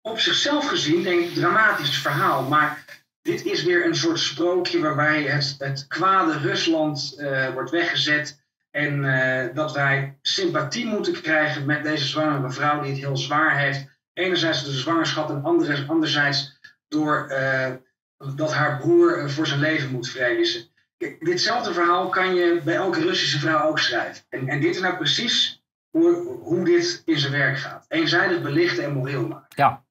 Op zichzelf gezien ik dramatisch verhaal, maar dit is weer een soort sprookje waarbij het, het kwade Rusland uh, wordt weggezet en uh, dat wij sympathie moeten krijgen met deze zwangere mevrouw die het heel zwaar heeft. Enerzijds door de zwangerschap en anderzijds door uh, dat haar broer voor zijn leven moet vrezen ditzelfde verhaal kan je bij elke Russische vrouw ook schrijven. En, en dit is nou precies hoe, hoe dit in zijn werk gaat. Eenzijdig belichten en moreel maken. Ja.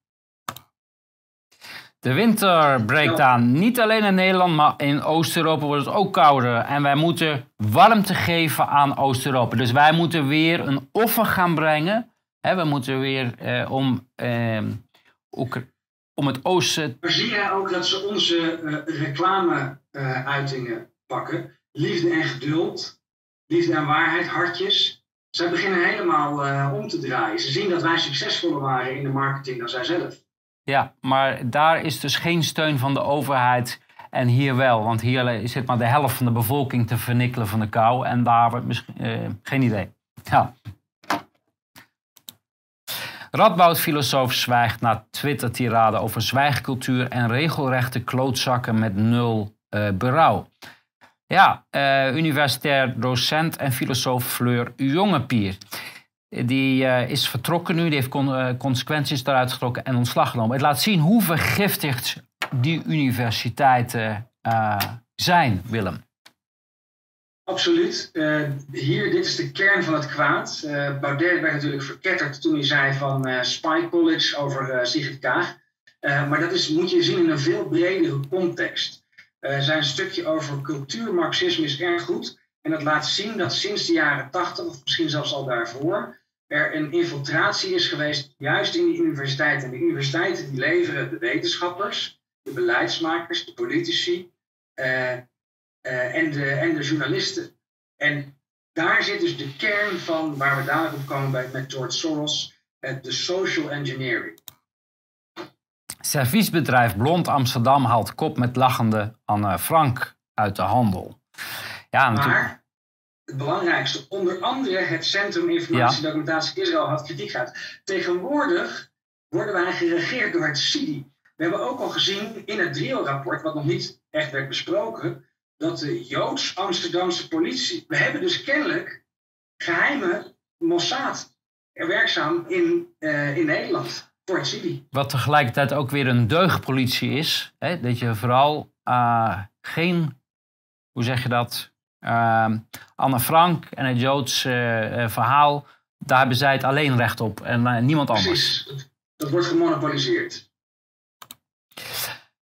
De winter breekt aan. Niet alleen in Nederland, maar in Oost-Europa wordt het ook kouder. En wij moeten warmte geven aan Oost-Europa. Dus wij moeten weer een offer gaan brengen. we moeten weer eh, om, eh, om het oosten. Maar zie jij ook dat ze onze uh, reclame-uitingen pakken. Liefde en geduld, liefde en waarheid, hartjes. Zij beginnen helemaal uh, om te draaien. Ze zien dat wij succesvoller waren in de marketing dan zij zelf. Ja, maar daar is dus geen steun van de overheid. En hier wel, want hier zit maar de helft van de bevolking te vernikkelen van de kou. En daar wordt misschien. Uh, geen idee. Ja. Radboud-filosoof zwijgt na Twitter-tirade over zwijgcultuur en regelrechte klootzakken met nul uh, berouw. Ja, uh, universitair docent en filosoof Fleur Jongepier. Die uh, is vertrokken nu, die heeft uh, consequenties daaruit getrokken en ontslag genomen. Het laat zien hoe vergiftigd die universiteiten zijn, Willem. Absoluut. hier, dit is de kern van het kwaad. Baudet werd natuurlijk verketterd toen hij zei van Spy College over Sigrid Kaag. maar dat is, moet je zien in een veel bredere context. Uh, zijn stukje over cultuurmarxisme is erg goed. En dat laat zien dat sinds de jaren 80, of misschien zelfs al daarvoor, er een infiltratie is geweest, juist in die universiteiten. En de universiteiten die leveren de wetenschappers, de beleidsmakers, de politici uh, uh, en, de, en de journalisten. En daar zit dus de kern van waar we dadelijk op komen bij, met George Soros, de social engineering. Serviesbedrijf Blond Amsterdam haalt kop met lachende Anne Frank uit de handel. Ja, natuurlijk. Maar het belangrijkste, onder andere het Centrum Informatie ja. Documentatie Israël had kritiek gehad. Tegenwoordig worden wij geregeerd door het CIDI. We hebben ook al gezien in het DRIO-rapport, wat nog niet echt werd besproken, dat de Joods-Amsterdamse politie. We hebben dus kennelijk geheime Mossad werkzaam in, uh, in Nederland. Voor. Wat tegelijkertijd ook weer een deugdpolitie is. Hè? Dat je vooral uh, geen, hoe zeg je dat? Uh, Anne Frank en het Joods verhaal, daar hebben zij het alleen recht op en niemand anders. Precies, dat wordt gemonopoliseerd.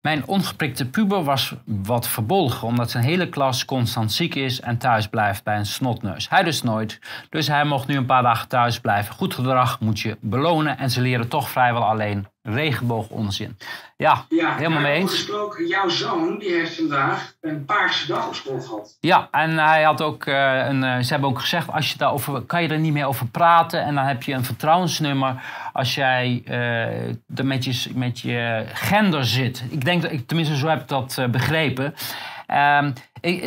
Mijn ongeprikte puber was wat verbolgen omdat zijn hele klas constant ziek is en thuis blijft bij een snotneus. Hij dus nooit, dus hij mocht nu een paar dagen thuis blijven. Goed gedrag moet je belonen en ze leren toch vrijwel alleen regenboogonzin. Ja, ja helemaal mee eens. gesproken, jouw zoon die heeft vandaag een paarse dag op school gehad. Ja, en hij had ook, uh, een, uh, ze hebben ook gezegd, als je daarover, kan je er niet meer over praten. En dan heb je een vertrouwensnummer als jij uh, met, je, met je gender zit. Ik denk, dat, tenminste zo heb ik dat begrepen. Um,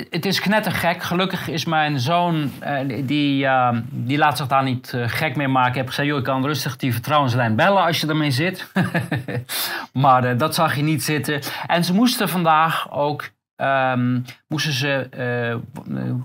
het is knettergek. Gelukkig is mijn zoon, uh, die, uh, die laat zich daar niet uh, gek mee maken. Ik heb gezegd, joh, ik kan rustig die vertrouwenslijn bellen als je ermee zit. [LAUGHS] maar dat zag je niet zitten. En ze moesten vandaag ook, um, moesten ze,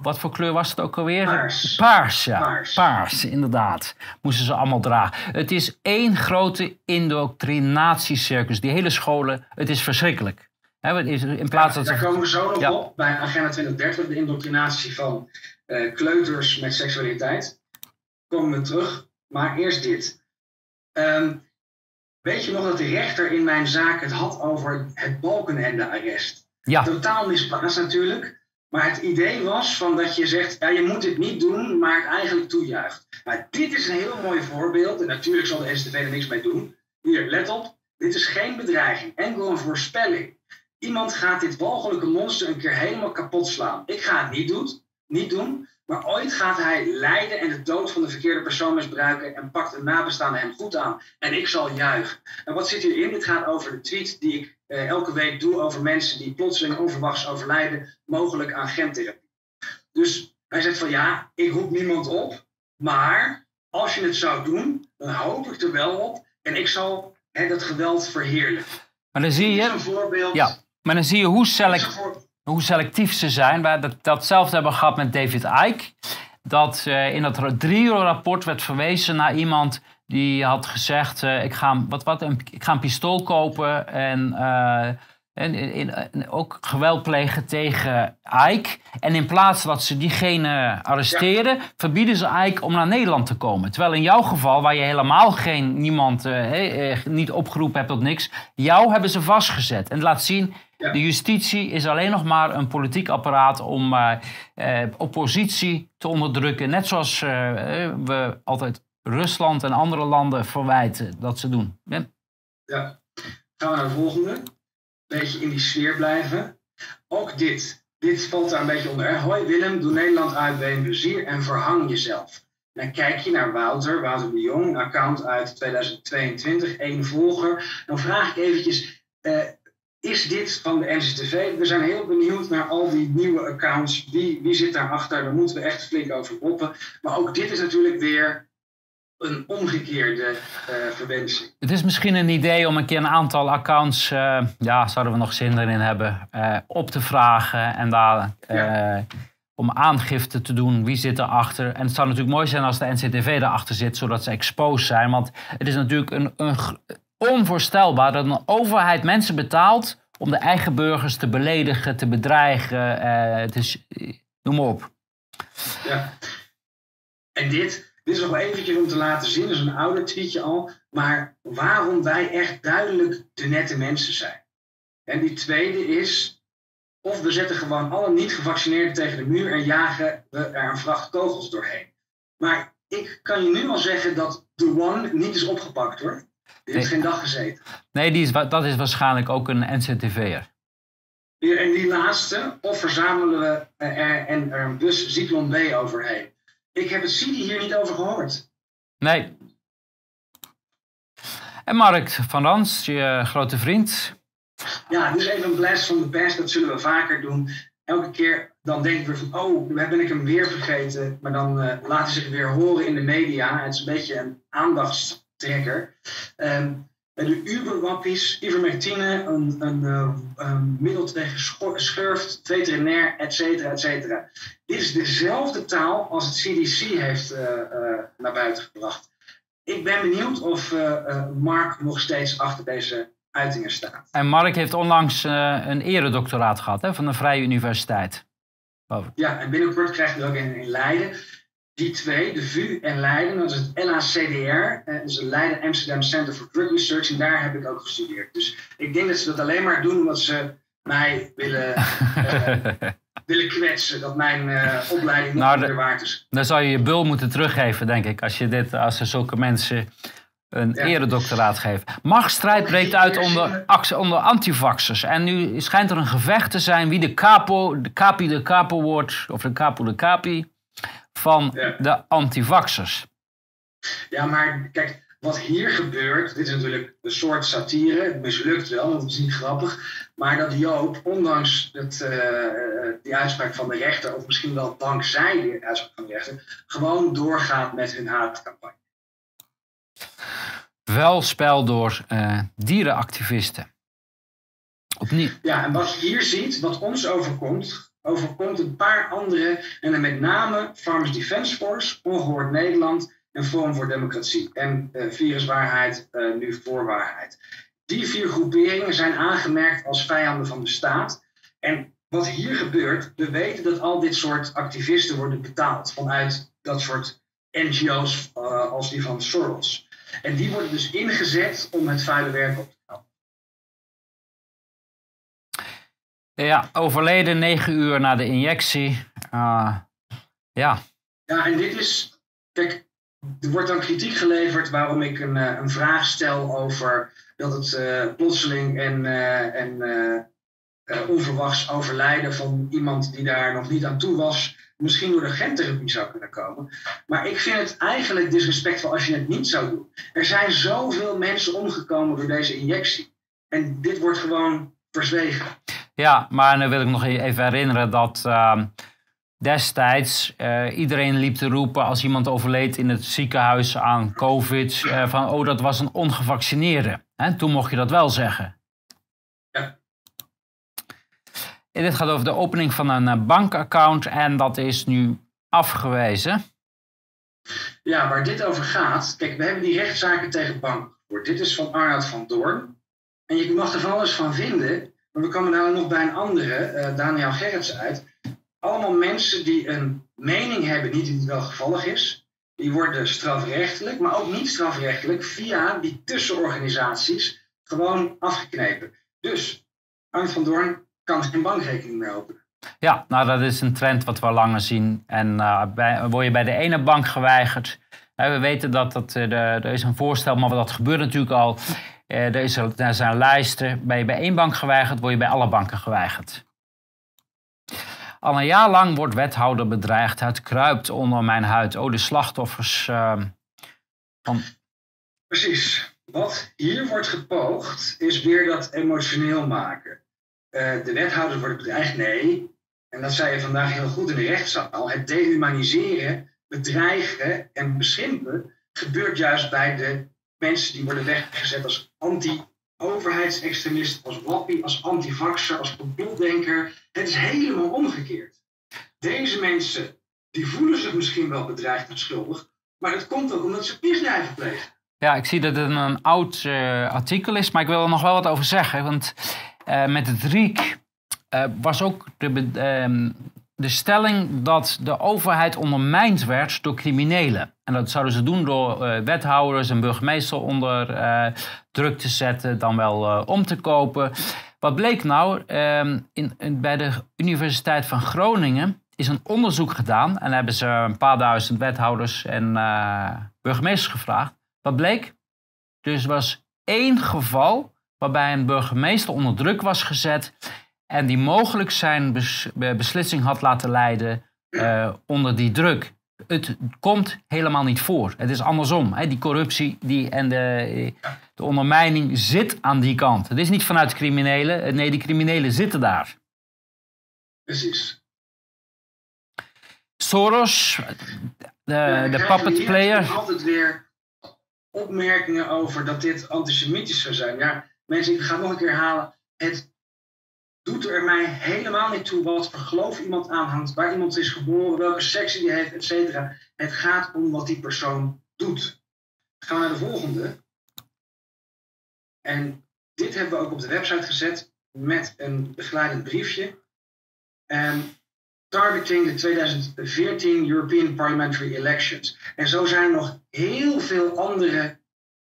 wat voor kleur was het ook alweer? Paars. Paars, ja. Paars. Paars, inderdaad. Moesten ze allemaal dragen. Het is één grote indoctrinatiecircus. Die hele scholen, het is verschrikkelijk. In plaats ja, daar komen we zo nog op bij Agenda 2030, de indoctrinatie van uh, kleuters met seksualiteit. Komen we terug, maar eerst dit. Um, weet je nog dat de rechter in mijn zaak het had over het Balkenende-arrest? Ja. Totaal misplaatst natuurlijk. Maar het idee was van dat je zegt, ja, je moet dit niet doen, maar het eigenlijk toejuicht. Maar dit is een heel mooi voorbeeld. En natuurlijk zal de STV er niks mee doen. Hier, let op. Dit is geen bedreiging, enkel een voorspelling. Iemand gaat dit walgelijke monster een keer helemaal kapot slaan. Ik ga het niet doen, niet doen, maar ooit gaat hij lijden en de dood van de verkeerde persoon misbruiken en pakt een nabestaande hem goed aan. En ik zal juichen. En wat zit hierin? Dit gaat over de tweet die ik eh, elke week doe over mensen die plotseling onverwachts overlijden, mogelijk aan gentherapie. Dus hij zegt van ja, ik roep niemand op, maar als je het zou doen, dan hoop ik er wel op en ik zal hè, dat geweld verheerlijken. Maar dan zie je. Een voorbeeld. Ja maar dan zie je hoe, select, hoe selectief ze zijn. Wij dat, datzelfde hebben we gehad met David Icke. Dat uh, in dat drie-rapport werd verwezen naar iemand die had gezegd: uh, ik, ga, wat, wat, een, ik ga een pistool kopen en, en, en, ook geweld plegen tegen Ike. En in plaats dat ze diegene arresteren, verbieden ze Ike om naar Nederland te komen. Terwijl in jouw geval, waar je helemaal geen, niemand niet opgeroepen hebt tot niks, jou hebben ze vastgezet. En laat zien de justitie is alleen nog maar een politiek apparaat om uh, oppositie te onderdrukken. Net zoals we altijd Rusland en andere landen verwijten dat ze doen. Ja. ja. Gaan we naar de volgende. Beetje in die sfeer blijven. Ook dit. Dit valt daar een beetje onder. Hoi Willem, doe Nederland uit bij een plezier en verhang jezelf. Dan kijk je naar Wouter, Wouter de Jong, account uit 2022, één volger. Dan vraag ik eventjes, is dit van de NCTV? We zijn heel benieuwd naar al die nieuwe accounts. Wie, wie zit daarachter? Daar moeten we echt flink over roppen. Maar ook dit is natuurlijk weer een omgekeerde uh, verwensing. Het is misschien een idee om een keer een aantal accounts, uh, ja, zouden we nog zin erin hebben, uh, op te vragen en daar ja. om aangifte te doen. Wie zit erachter? En het zou natuurlijk mooi zijn als de NCTV erachter zit, zodat ze exposed zijn. Want het is natuurlijk een, een onvoorstelbaar dat een overheid mensen betaalt om de eigen burgers te beledigen, te bedreigen. Het noem maar op. Ja. En dit, dit is nog eventjes om te laten zien, dat is een oude tweetje al, maar waarom wij echt duidelijk de nette mensen zijn. En die tweede is, of we zetten gewoon alle niet-gevaccineerden tegen de muur en jagen we er een vracht kogels doorheen. Maar ik kan je nu al zeggen dat The One niet is opgepakt hoor. Die heeft geen dag gezeten. Nee, die is, dat is waarschijnlijk ook een NCTV'er. En die laatste, of verzamelen we er, en er een bus Zyklon B overheen. Ik heb het Cidi hier niet over gehoord. Nee. En Mark van Rans, je grote vriend. Ja, dus even een blast van de pers. Dat zullen we vaker doen. Elke keer dan denk ik weer van, oh, ben ik hem weer vergeten. Maar dan uh, laten ze zich weer horen in de media. Het is een beetje een aandachts trekker. Um, de Uberwappies, ivermectine, een, een, een middel tegen schurft, veterinair, et cetera, et cetera. Dit is dezelfde taal als het CDC heeft naar buiten gebracht. Ik ben benieuwd of Mark nog steeds achter deze uitingen staat. En Mark heeft onlangs een eredoctoraat gehad hè, van de Vrije Universiteit. Ja, en binnenkort krijgt hij ook in, in Leiden. Die twee, de VU en Leiden, dat is het LACDR, dat is het Leiden Amsterdam Center for Drug Research, en daar heb ik ook gestudeerd. Dus ik denk dat ze dat alleen maar doen omdat ze mij willen, uh, [LAUGHS] willen kwetsen, dat mijn uh, opleiding niet nou, meer waard is. Dan zou je je bul moeten teruggeven, denk ik, als je dit, als er zulke mensen een ja. eredoctoraat geven. Machtsstrijd breekt uit onder, onder antivaxers. En nu schijnt er een gevecht te zijn wie de capo, de capi de capo wordt, of de capo de capi, van de antivaxers. Ja, maar kijk, wat hier gebeurt, dit is natuurlijk een soort satire, het mislukt wel, want het is niet grappig, maar dat Joop, ondanks het, uh, die uitspraak van de rechter, of misschien wel dankzij die uitspraak van de rechter, gewoon doorgaat met hun haatcampagne. Wel spel door uh, dierenactivisten. Opnieuw. Ja, en wat je hier ziet, wat ons overkomt, overkomt een paar andere, en dan met name Farmers Defence Force, Ongehoord Nederland en Forum voor Democratie en uh, Viruswaarheid, uh, nu Voorwaarheid. Die vier groeperingen zijn aangemerkt als vijanden van de staat. En wat hier gebeurt, we weten dat al dit soort activisten worden betaald vanuit dat soort NGO's uh, als die van Soros. En die worden dus ingezet om het vuile werk op te Ja, overleden negen uur na de injectie. Uh, ja. Ja, en dit is. Kijk, er wordt dan kritiek geleverd waarom ik een, eh, een vraag stel over dat het uh, plotseling en, en onverwachts overlijden van iemand die daar nog niet aan toe was, misschien door de gentherapie zou kunnen komen. Maar ik vind het eigenlijk disrespectvol als je het niet zou doen. Er zijn zoveel mensen omgekomen door deze injectie. En dit wordt gewoon verzwegen. Ja, maar dan wil ik nog even herinneren dat uh, destijds uh, iedereen liep te roepen als iemand overleed in het ziekenhuis aan COVID. Uh, van oh, dat was een ongevaccineerde. En toen mocht je dat wel zeggen. Ja. En dit gaat over de opening van een eh, bankaccount en dat is nu afgewezen. Ja, waar dit over gaat. Kijk, we hebben die rechtszaken tegen banken gevoerd. Dit is van Arnoud van Doorn. En je mag er van alles van vinden. Maar we komen daar nog bij een andere, uh, Daniel Gerrits uit. Allemaal mensen die een mening hebben, niet wel gevallig is. Die worden strafrechtelijk, maar ook niet strafrechtelijk, via die tussenorganisaties gewoon afgeknepen. Dus Arnoud van Doorn kan geen bankrekening meer openen. Ja, nou dat is een trend wat we al langer zien. En uh, word je bij de ene bank geweigerd. Uh, we weten dat, dat uh, er is een voorstel, maar dat gebeurt natuurlijk al. Er, is, zijn lijsten. Ben je bij één bank geweigerd, word je bij alle banken geweigerd. Al een jaar lang wordt wethouder bedreigd. Het kruipt onder mijn huid. Oh, de slachtoffers ehm, van... Precies. Wat hier wordt gepoogd, is weer dat emotioneel maken. Uh, de wethouders worden bedreigd. Nee, en dat zei je vandaag heel goed in de rechtszaal. Het dehumaniseren, bedreigen en beschimpen gebeurt juist bij de mensen die worden weggezet als anti-overheidsextremist, als wappie, als antivaxer, als complotdenker. Het is helemaal omgekeerd. Deze mensen die voelen zich misschien wel bedreigd en schuldig, maar het komt ook omdat ze misdrijven plegen. Ja, ik zie dat het een oud uh, artikel is, maar ik wil er nog wel wat over zeggen. Want uh, met het RIEK uh, was ook de, uh, de stelling dat de overheid ondermijnd werd door criminelen. En dat zouden ze doen door uh, wethouders en burgemeester onder druk te zetten, dan wel om te kopen. Wat bleek nou? Ehm, in, bij de Universiteit van Groningen is een onderzoek gedaan. En hebben ze een paar duizend wethouders en burgemeesters gevraagd. Wat bleek? Dus was één geval waarbij een burgemeester onder druk was gezet en die mogelijk zijn beslissing had laten leiden uh, onder die druk. Het komt helemaal niet voor. Het is andersom. Hè? Die corruptie die, en de, de ondermijning zit aan die kant. Het is niet vanuit criminelen. Nee, die criminelen zitten daar. Precies. Soros, de, de puppet player. Altijd weer opmerkingen over dat dit antisemitisch zou zijn. Ja, mensen, ik ga het nog een keer halen. Het doet er mij helemaal niet toe wat voor geloof iemand aanhangt, waar iemand is geboren, welke seks die heeft, et cetera. Het gaat om wat die persoon doet. Gaan we naar de volgende. En dit hebben we ook op de website gezet met een begeleidend briefje. Targeting de 2014 European Parliamentary Elections. En zo zijn nog heel veel andere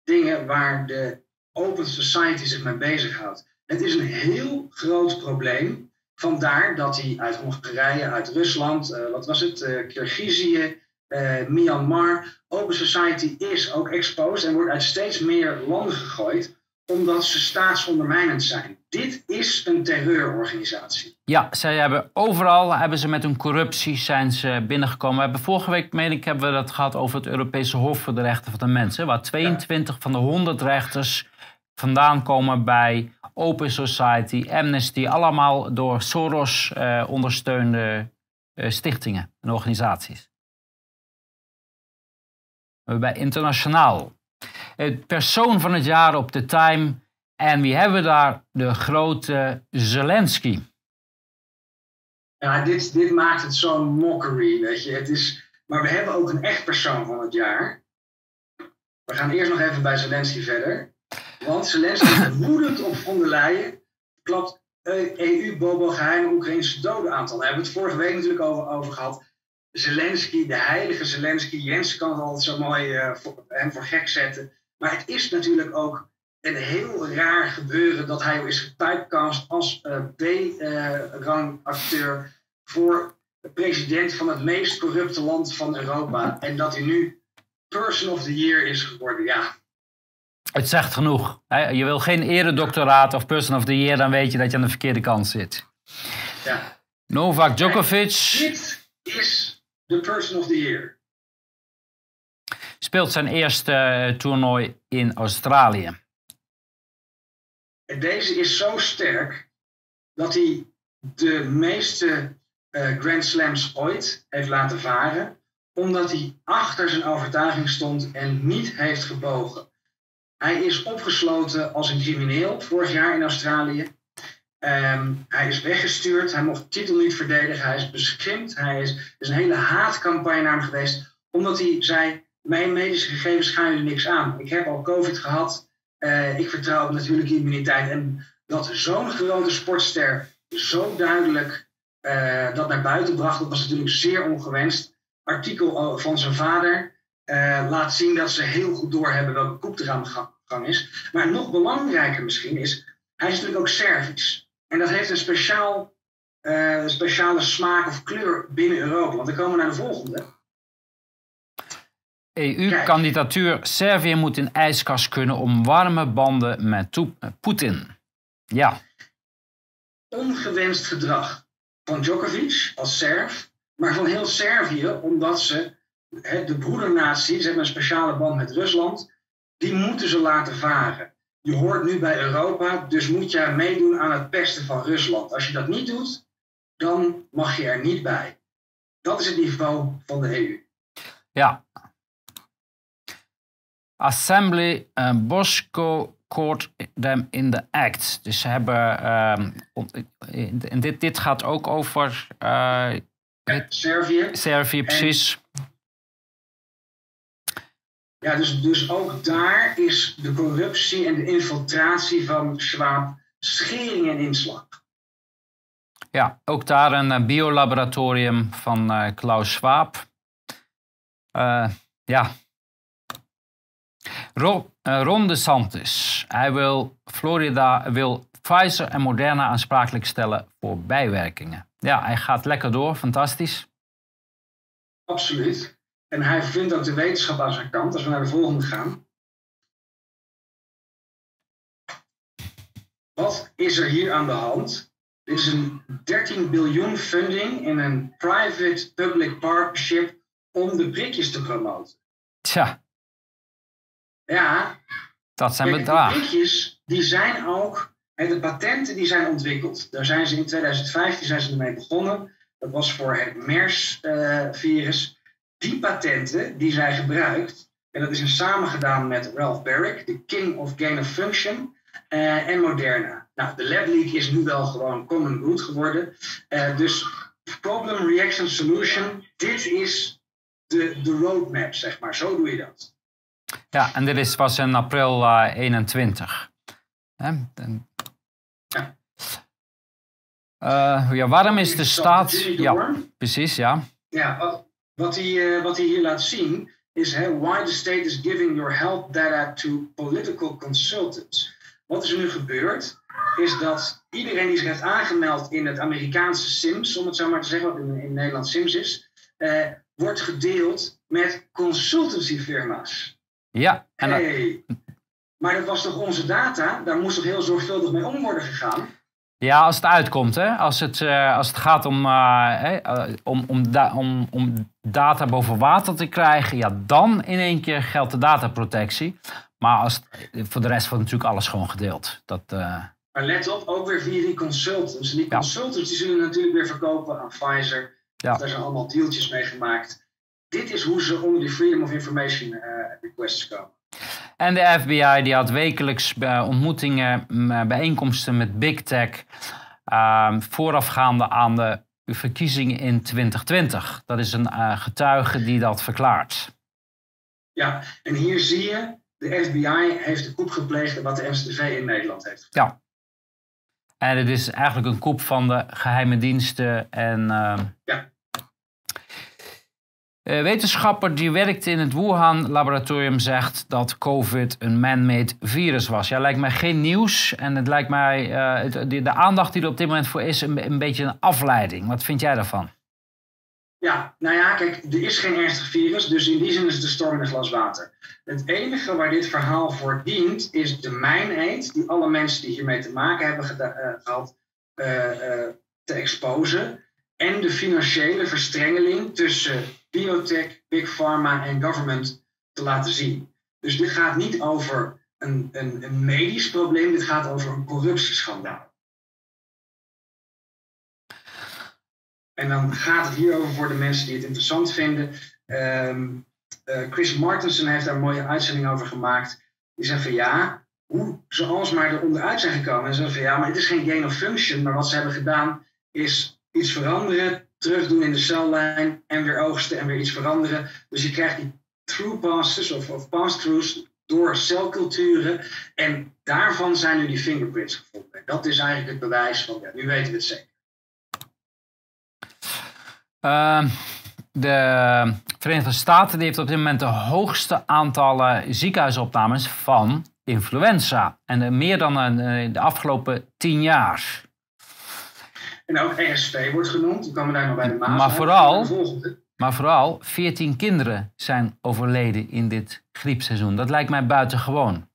dingen waar de Open Society zich mee bezighoudt. Het is een heel groot probleem. Vandaar dat hij uit Hongarije, uit Rusland, uh, wat was het, uh, Kirgizië, uh, Myanmar, Open Society is ook exposed en wordt uit steeds meer landen gegooid omdat ze staatsondermijnend zijn. Dit is een terreurorganisatie. Ja, zij hebben overal hebben ze met hun corruptie zijn ze binnengekomen. We hebben vorige week, meen ik, hebben we dat gehad over het Europese Hof voor de Rechten van de Mensen. Waar 22 van de 100 rechters vandaan komen bij Open Society, Amnesty, allemaal door Soros uh, ondersteunde uh, stichtingen en organisaties. Bij internationaal. Het persoon van het jaar op de Time. En wie hebben we daar? De grote Zelensky. Ja, dit, dit maakt het zo'n mockery, weet je. Het is, maar we hebben ook een echt persoon van het jaar. We gaan eerst nog even bij Zelensky verder. Want Zelensky woedend op von der Leyen. Klapt EU-bobo geheime Oekraïnse dodenaantal. Daar hebben we het vorige week natuurlijk over, over gehad. Zelensky, de heilige Zelensky. Jens kan het altijd zo mooi voor, hem voor gek zetten. Maar het is natuurlijk ook een heel raar gebeuren dat hij is getypecast als uh, B-rang acteur voor de president van het meest corrupte land van Europa. En dat hij nu Person of the Year is geworden. Ja, het zegt genoeg. Je wil geen eredoctoraat of person of the year, dan weet je dat je aan de verkeerde kant zit. Ja. Novak Djokovic. Dit is de person of the year. Speelt zijn eerste eh, toernooi in Australië. En deze is zo sterk dat hij de meeste uh, Grand Slams ooit heeft laten varen, omdat hij achter zijn overtuiging stond en niet heeft gebogen. Hij is opgesloten als een crimineel vorig jaar in Australië. Ehm, hij is weggestuurd, hij mocht de titel niet verdedigen, hij is beschimpt. Hij is, er is een hele haatcampagne naar hem geweest, omdat hij zei: Mijn medische gegevens gaan jullie niks aan. Ik heb al COVID gehad, uh, ik vertrouw op natuurlijke immuniteit. En dat zo'n grote sportster zo duidelijk uh, dat naar buiten bracht, dat was natuurlijk zeer ongewenst. Artikel van zijn vader uh, laat zien dat ze heel goed doorhebben welke koep er aan de gang is. Maar nog belangrijker misschien is, hij is natuurlijk ook Servisch. En dat heeft een speciaal, uh, speciale smaak of kleur binnen Europa. Want dan komen we naar de volgende. EU-kandidatuur. Servië moet in ijskast kunnen om warme banden met Poetin. Ja. Ongewenst gedrag van Djokovic als Serf, maar van heel Servië, omdat ze de broedernatie, ze hebben een speciale band met Rusland, die moeten ze laten varen. Je hoort nu bij Europa, dus moet je meedoen aan het pesten van Rusland. Als je dat niet doet, dan mag je er niet bij. Dat is het niveau van de EU. Ja. Assembly uh, Bosco court them in the act. Dus ze hebben. En dit, dit gaat ook over. Uh, Servië. Servië, precies. Ja, dus, dus ook daar is de corruptie en de infiltratie van Schwab schering en inslag. Ja, ook daar een uh, biolaboratorium van uh, Klaus Schwab. Uh, ja. Ro Ron DeSantis. Hij wil Florida, wil Pfizer en Moderna aansprakelijk stellen voor bijwerkingen. Ja, hij gaat lekker door, fantastisch. Absoluut. En hij vindt ook de wetenschap aan zijn kant. Als we naar de volgende gaan. Wat is er hier aan de hand? Dit is een 13 biljoen funding in een private-public partnership om de prikjes te promoten. Tja. Ja. Dat zijn bedragen. De prikjes die zijn ook, de patenten die zijn ontwikkeld. Daar zijn ze in 2015 zijn ze ermee begonnen. Dat was voor het MERS-virus. Die patenten die zij gebruikt, En dat is een samengedaan met Ralph Barrick, de King of Gain of Function en Moderna. Nou, de Lab Leak is nu wel gewoon common good geworden. dus problem, reaction, solution, dit is de, de roadmap, zeg maar. Zo doe je dat. Ja, en dit is, was in april uh, 21. Ja. Uh, ja, waarom is de staat... Ja, precies, ja. Ja, wat, hij, uh, wat hij hier laat zien is hè, why the state is giving your health data to political consultants. Wat is er nu gebeurd? Is dat iedereen die zich heeft aangemeld in het Amerikaanse SIMS, om het zo maar te zeggen, wat in, in Nederland SIMS is, uh, wordt gedeeld met consultancyfirma's. Ja. En hey, maar dat was toch onze data? Daar moest toch heel zorgvuldig mee om worden gegaan? Ja, als het uitkomt. Hè? Als, het, uh, als het gaat om, uh, uh, om, om, da om, om data boven water te krijgen, ja, dan in één keer geldt de dataprotectie. Maar als het, voor de rest wordt natuurlijk alles gewoon gedeeld. Dat, Maar let op, ook weer via die consultants. En die consultants die zullen natuurlijk weer verkopen aan Pfizer. Ja. Daar zijn allemaal deeltjes mee gemaakt. Dit is hoe ze onder die Freedom of Information requests komen. En de FBI die had wekelijks uh, ontmoetingen, bijeenkomsten met Big Tech, uh, voorafgaande aan de verkiezingen in 2020. Dat is een uh, getuige die dat verklaart. Ja, en hier zie je, de FBI heeft de koep gepleegd wat de NCTV in Nederland heeft. Ja. En het is eigenlijk een koep van de geheime diensten en... ja. Een uh, wetenschapper die werkt in het Wuhan-laboratorium zegt dat COVID een man-made virus was. Ja, lijkt mij geen nieuws. En het lijkt mij, het, de, de, aandacht die er op dit moment voor is, een, een, beetje een afleiding. Wat vind jij daarvan? Ja, nou ja, kijk, er is geen ernstig virus, dus in die zin is een storm een glas water. Het enige waar dit verhaal voor dient, is de mijn-eet die alle mensen die hiermee te maken hebben uh, gehad, te exposen. En de financiële verstrengeling tussen biotech, big pharma en government te laten zien. Dus dit gaat niet over een, een, een medisch probleem, dit gaat over een corruptieschandaal. En dan gaat het hier over voor de mensen die het interessant vinden. Um, uh, Chris Martensen heeft daar een mooie uitzending over gemaakt. Die zegt van ja, hoe ze alsmaar er onderuit zijn gekomen. En ze zeggen van ja, maar het is geen gain of function. Maar wat ze hebben gedaan is iets veranderen, terug doen in de cellijn en weer oogsten en weer iets veranderen. Dus je krijgt die through passes of, of pass-throughs door celculturen. En daarvan zijn nu die fingerprints gevonden. Dat is eigenlijk het bewijs van, ja, nu weten we het zeker. Uh, de Verenigde Staten die heeft op dit moment de hoogste aantallen ziekenhuisopnames van influenza. En meer dan de afgelopen tien jaar. En ook ESV wordt genoemd. Die komen daar nog bij de maas. Maar vooral, maar vooral 14 kinderen zijn overleden in dit griepseizoen. Dat lijkt mij buitengewoon.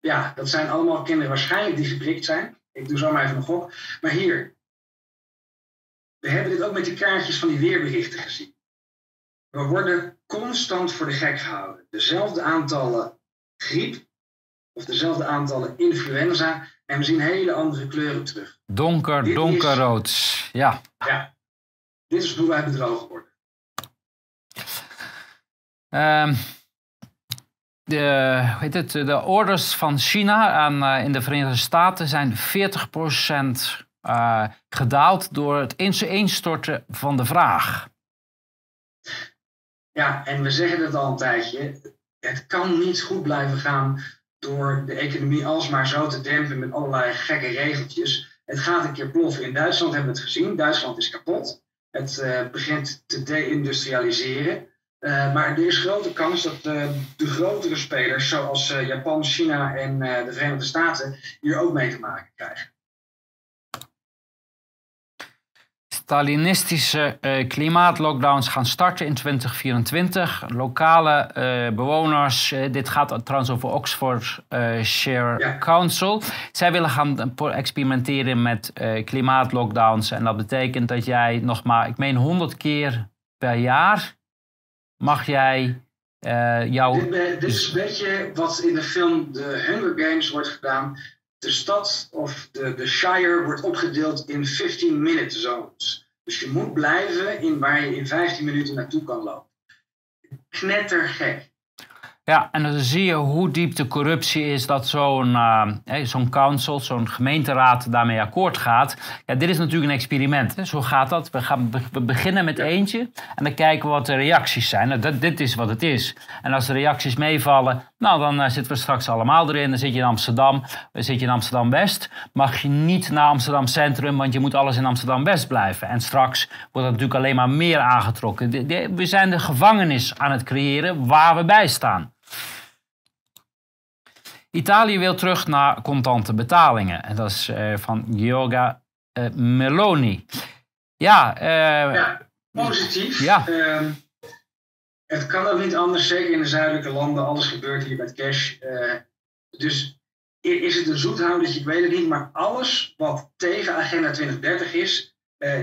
Ja, dat zijn allemaal kinderen waarschijnlijk die geprikt zijn. Ik doe zo maar even een gok. Maar hier, we hebben dit ook met die kaartjes van die weerberichten gezien. We worden constant voor de gek gehouden. Dezelfde aantallen griep of dezelfde aantallen influenza en we zien hele andere kleuren terug. Donker, Dit donkerrood. Is, ja. Ja. Dit is hoe wij bedrogen worden. Um, de, weet het, de orders van China aan, uh, in de Verenigde Staten zijn 40% uh, gedaald door het instorten van de vraag. Ja, en we zeggen het al een tijdje. Het kan niet goed blijven gaan door de economie alsmaar zo te dempen met allerlei gekke regeltjes. Het gaat een keer ploffen. In Duitsland hebben we het gezien. Duitsland is kapot. Het uh, begint te deindustrialiseren. Uh, maar er is grote kans dat uh, de grotere spelers, zoals Japan, China en de Verenigde Staten, hier ook mee te maken krijgen. Stalinistische uh, klimaatlockdowns gaan starten in 2024. Lokale uh, bewoners, uh, dit gaat trouwens over Oxford Share ja. Council. Zij willen gaan experimenteren met klimaatlockdowns. En dat betekent dat jij nog maar, ik meen 100 keer per jaar, mag jij jouw... Dit, dit is een beetje wat in de film The Hunger Games wordt gedaan de stad of de, de Shire wordt opgedeeld in 15-minute zones. Dus je moet blijven in waar je in 15 minuten naartoe kan lopen. knettergek. Ja, en dan zie je hoe diep de corruptie is dat zo'n uh, zo'n council, zo'n gemeenteraad daarmee akkoord gaat. Ja, dit is natuurlijk een experiment. Hè. Zo gaat dat. We, gaan, we beginnen met eentje en dan kijken we wat de reacties zijn. Nou, dat, dit is wat het is. En als de reacties meevallen, nou dan uh, zitten we straks allemaal erin. Dan zit je in Amsterdam, dan zit je in Amsterdam-West. Mag je niet naar Amsterdam Centrum, want je moet alles in Amsterdam-West blijven. En straks wordt dat natuurlijk alleen maar meer aangetrokken. we zijn de gevangenis aan het creëren waar we bij staan. Italië wil terug naar contante betalingen. En dat is uh, van Giorgia uh, Meloni. Ja, ja, positief. Ja. Ehm, het kan ook niet anders, zeker in de zuidelijke landen. Alles gebeurt hier met cash. dus is het een zoethoudertje? Ik weet het niet. Maar alles wat tegen Agenda 2030 is,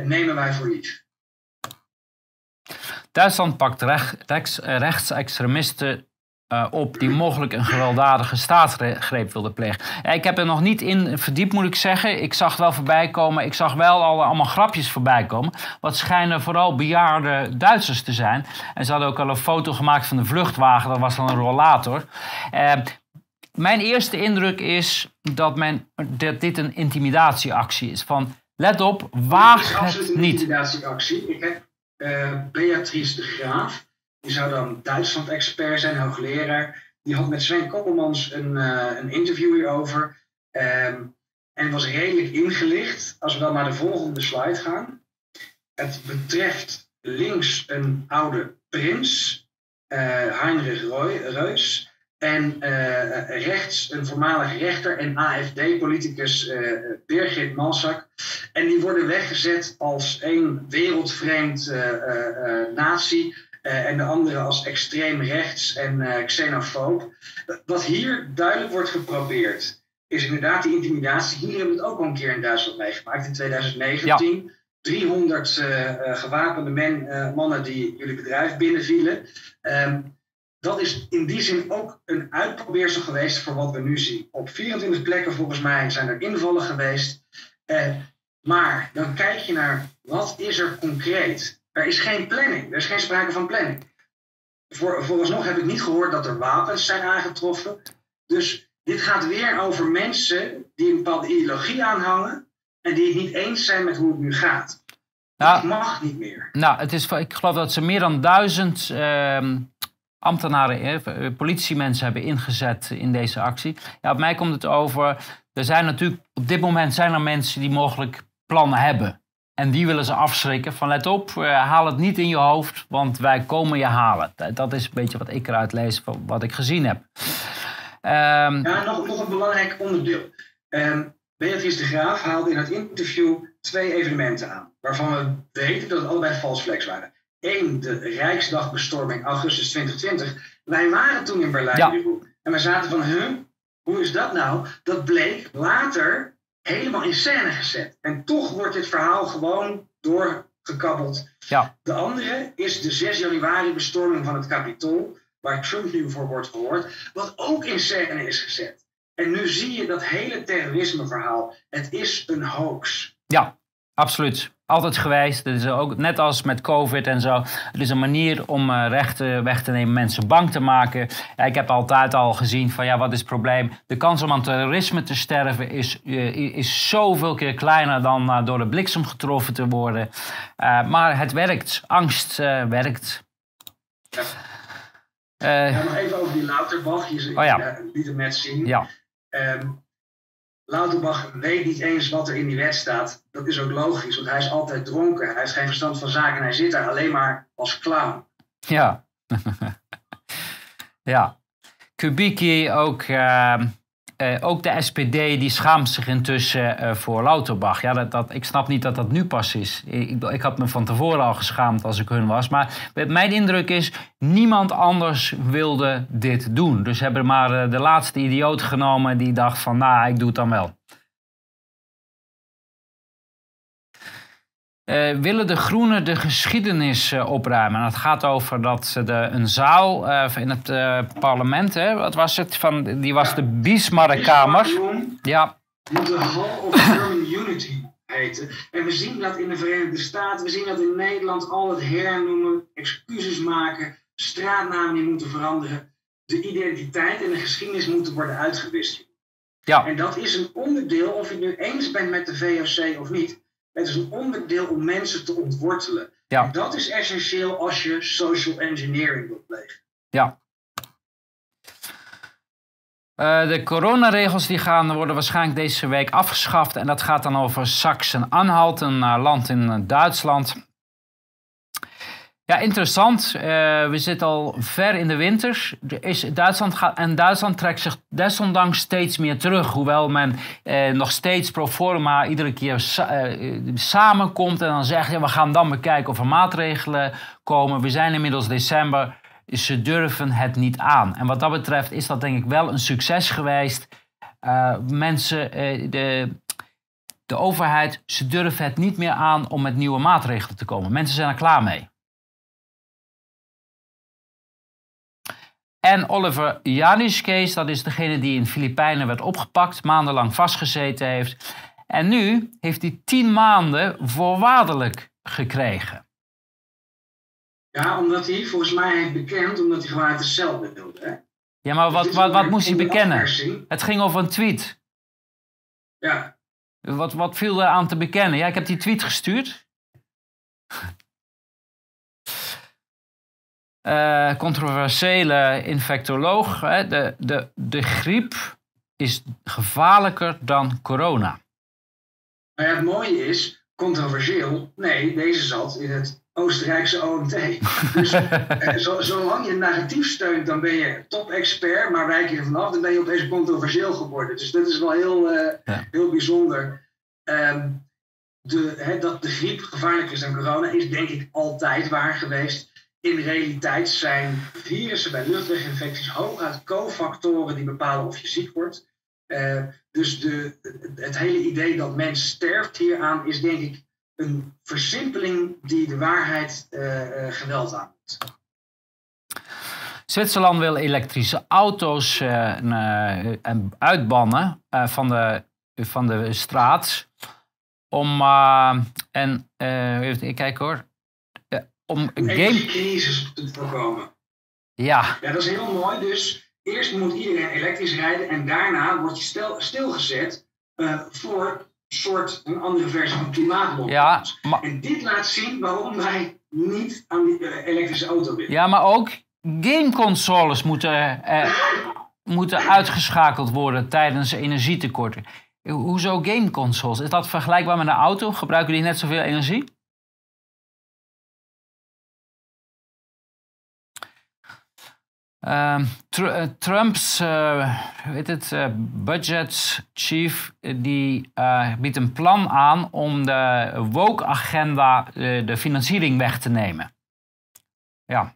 nemen wij voor lief. Duitsland pakt rechts, rechtsextremisten uh, op die mogelijk een gewelddadige staatsgreep wilde plegen. Ik heb er nog niet in verdiept, moet ik zeggen. Ik zag wel voorbij komen. Ik zag wel al allemaal grapjes voorbij komen. Wat schijnen vooral bejaarde Duitsers te zijn. En ze hadden ook al een foto gemaakt van de vluchtwagen. Dat was dan een rollator. Uh, mijn eerste indruk is dat, men, dat dit een intimidatieactie is. Van, let op, waag het niet. een intimidatieactie. Ik heb uh, Beatrice de Graaf die zou dan Duitsland-expert zijn, hoogleraar. Die had met Sven Koppelmans een, uh, een interview hierover. Um, en was redelijk ingelicht. Als we dan naar de volgende slide gaan. Het betreft links een oude prins, uh, Heinrich Reus. En uh, rechts een voormalig rechter en AFD-politicus Birgit Malzak. En die worden weggezet als één wereldvreemd natie uh, en de andere als extreem rechts en uh, xenofoob. Wat hier duidelijk wordt geprobeerd, is inderdaad die intimidatie. Hier hebben we het ook al een keer in Duitsland meegemaakt in 2019. Ja. 300 uh, gewapende men, mannen die jullie bedrijf binnenvielen. Um, dat is in die zin ook een uitprobeersel geweest voor wat we nu zien. Op 24 plekken volgens mij zijn er invallen geweest. maar dan kijk je naar wat is er concreet. Er is geen planning. Er is geen sprake van planning. Voor, vooralsnog heb ik niet gehoord dat er wapens zijn aangetroffen. Dus dit gaat weer over mensen die een bepaalde ideologie aanhangen en die het niet eens zijn met hoe het nu gaat. Nou, dat mag niet meer. Nou, het is, ik geloof dat ze meer dan duizend uh, ambtenaren, eh, politiemensen hebben ingezet in deze actie. Ja, op mij komt het over. Er zijn natuurlijk op dit moment zijn er mensen die mogelijk plannen hebben. En die willen ze afschrikken van let op, uh, haal het niet in je hoofd, want wij komen je halen. Dat is een beetje wat ik eruit lees van wat ik gezien heb. Um, ja, nog, nog een belangrijk onderdeel. Um, Beatrice de Graaf haalde in het interview twee evenementen aan, waarvan we weten dat het allebei flex waren. Eén, de Rijksdagbestorming augustus 2020. Wij waren toen in Berlijn, ja. en we zaten van, huh, hoe is dat nou? Dat bleek later helemaal in scène gezet. En toch wordt dit verhaal gewoon doorgekabbeld. Ja. De andere is de 6 januari bestorming van het Capitool, waar Trump nu voor wordt gehoord, wat ook in scène is gezet. En nu zie je dat hele terrorismeverhaal. Het is een hoax. Ja, absoluut altijd geweest. Het is ook net als met COVID en zo. Het is een manier om uh, rechten weg te nemen, mensen bang te maken. Ja, ik heb altijd al gezien van ja, wat is het probleem? De kans om aan terrorisme te sterven is, uh, is zoveel keer kleiner dan uh, door de bliksem getroffen te worden. maar het werkt. Angst werkt. Ja. ja, nog even over die Lauterbach. Je oh, ja. liet het net zien. Ja. Um, Lauterbach weet niet eens wat er in die wet staat. Dat is ook logisch, want hij is altijd dronken. Hij heeft geen verstand van zaken en hij zit daar alleen maar als clown. Ja. [LAUGHS] ja. Kubicki ook... Uh, uh, ook de SPD die schaamt zich intussen uh, voor Lauterbach. Ja, dat, dat, ik snap niet dat dat nu pas is. Ik, ik, had me van tevoren al geschaamd als ik hun was. Maar mijn indruk is, niemand anders wilde dit doen. Dus hebben maar uh, de laatste idioot genomen die dacht van, nou, ik doe het dan wel. Uh, willen de Groenen de geschiedenis uh, opruimen. Het gaat over dat ze de, een zaal uh, in het parlement, hè, wat was het? Van, die was de Bismarckkamer. Ja. Moet de Hall of German Unity heten. En we zien dat in de Verenigde Staten, we zien dat in Nederland al het hernoemen, excuses maken. straatnamen die moeten veranderen. De identiteit en de geschiedenis moeten worden uitgewist. Ja. En dat is een onderdeel, of je het nu eens bent met de VOC of niet, het is een onderdeel om mensen te ontwortelen. Ja. En dat is essentieel als je social engineering wilt plegen. Ja. Uh, de coronaregels die gaan worden waarschijnlijk deze week afgeschaft. En dat gaat dan over Sachsen-Anhalt, een uh, land in Duitsland. Ja, interessant. Uh, we zitten al ver in de winter. Is Duitsland gaat, en Duitsland trekt zich desondanks steeds meer terug. Hoewel men uh, nog steeds pro forma iedere keer uh, samenkomt en dan zegt: ja, we gaan dan bekijken of er maatregelen komen. We zijn inmiddels december. Ze durven het niet aan. En wat dat betreft is dat denk ik wel een succes geweest. mensen, de, de overheid, ze durven het niet meer aan om met nieuwe maatregelen te komen. Mensen zijn er klaar mee. En Oliver Janiskees, dat is degene die in Filipijnen werd opgepakt, maandenlang vastgezeten heeft. En nu heeft hij tien maanden voorwaardelijk gekregen. Ja, omdat hij volgens mij heeft bekend, omdat hij gewoon uit de cel wilde. Hè? Ja, maar wat, Dus wat, wat een- moest hij bekennen? Het ging over een tweet. Ja, Wat, wat viel er aan te bekennen? Ja, ik heb die tweet gestuurd. Eh, controversiële infectoloog. Hè? De, de, de griep is gevaarlijker dan corona. maar het mooie is, controversieel, nee, deze zat in het Oostenrijkse OMT. Dus [LAUGHS] eh, zo- zolang je narratief steunt, dan ben je top-expert, maar wijk je er vanaf, dan ben je opeens controversieel geworden. Dus dat is wel heel, eh, Ja. heel bijzonder. Ehm, de, dat de griep gevaarlijker is dan corona is denk ik altijd waar geweest. In realiteit zijn virussen bij luchtweginfecties hooguit cofactoren die bepalen of je ziek wordt. Eh, dus de, het hele idee dat mens sterft hieraan is denk ik een versimpeling die de waarheid eh, eh, geweld aandoet. Zwitserland wil elektrische auto's en uitbannen van, de, van de straat. Om, en, even kijken hoor. Om Een game... energiecrisis te voorkomen. Ja, Ja, dat is heel mooi. Dus eerst moet iedereen elektrisch rijden en daarna word je stel, stilgezet eh, voor een soort een andere versie van klimaatlockdowns. ja, maar, En dit laat zien waarom wij niet aan die eh, elektrische auto willen. ja, maar ook gameconsoles moeten, eh, moeten uitgeschakeld worden tijdens energietekorten. Hoezo gameconsoles? Is dat vergelijkbaar met een auto? Gebruiken die net zoveel energie? Ehm, Tr- eh, Trumps eh, weet het, eh, budget chief die biedt een plan aan om de woke-agenda de financiering weg te nemen. Ja,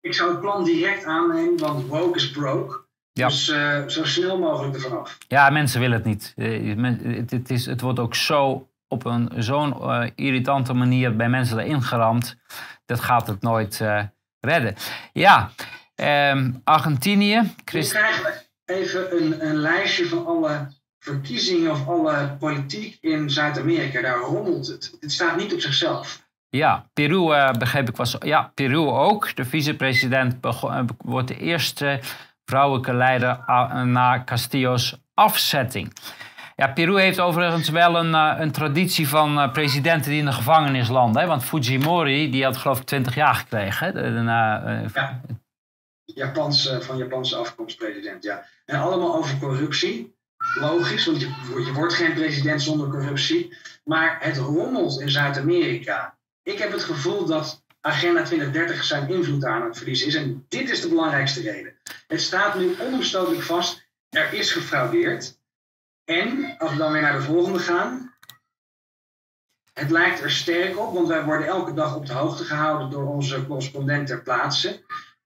Ik zou het plan direct aannemen, want woke is broke. Ja. Dus zo snel mogelijk ervan af. ja mensen willen het niet. Men- het, het, is, het wordt ook zo op een zo'n irritante manier bij mensen erin geramd. Dat gaat het nooit redden. Ja, ehm, Argentinië. Christ- krijgen we even een, een lijstje van alle verkiezingen of alle politiek in Zuid-Amerika. Daar rommelt het. Het staat niet op zichzelf. Ja, Peru eh, begreep ik was. Ja, Peru ook. De vicepresident eh, wordt de eerste vrouwelijke leider na Castillo's afzetting. Ja, Peru heeft overigens wel een, eh, een traditie van eh, presidenten die in de gevangenis landen. Hè? Want Fujimori, die had geloof ik 20 jaar gekregen. Hè? De- Ja. Japanse, van Japanse afkomst president, ja. En allemaal over corruptie. Logisch, want je, je wordt geen president zonder corruptie. Maar het rommelt in Zuid-Amerika. Ik heb het gevoel dat Agenda 2030 zijn invloed aan het verliezen is. En dit is de belangrijkste reden. Het staat nu onomstotelijk vast. Er is gefraudeerd. En, als we dan weer naar de volgende gaan. Het lijkt er sterk op, want wij worden elke dag op de hoogte gehouden door onze correspondent ter plaatse.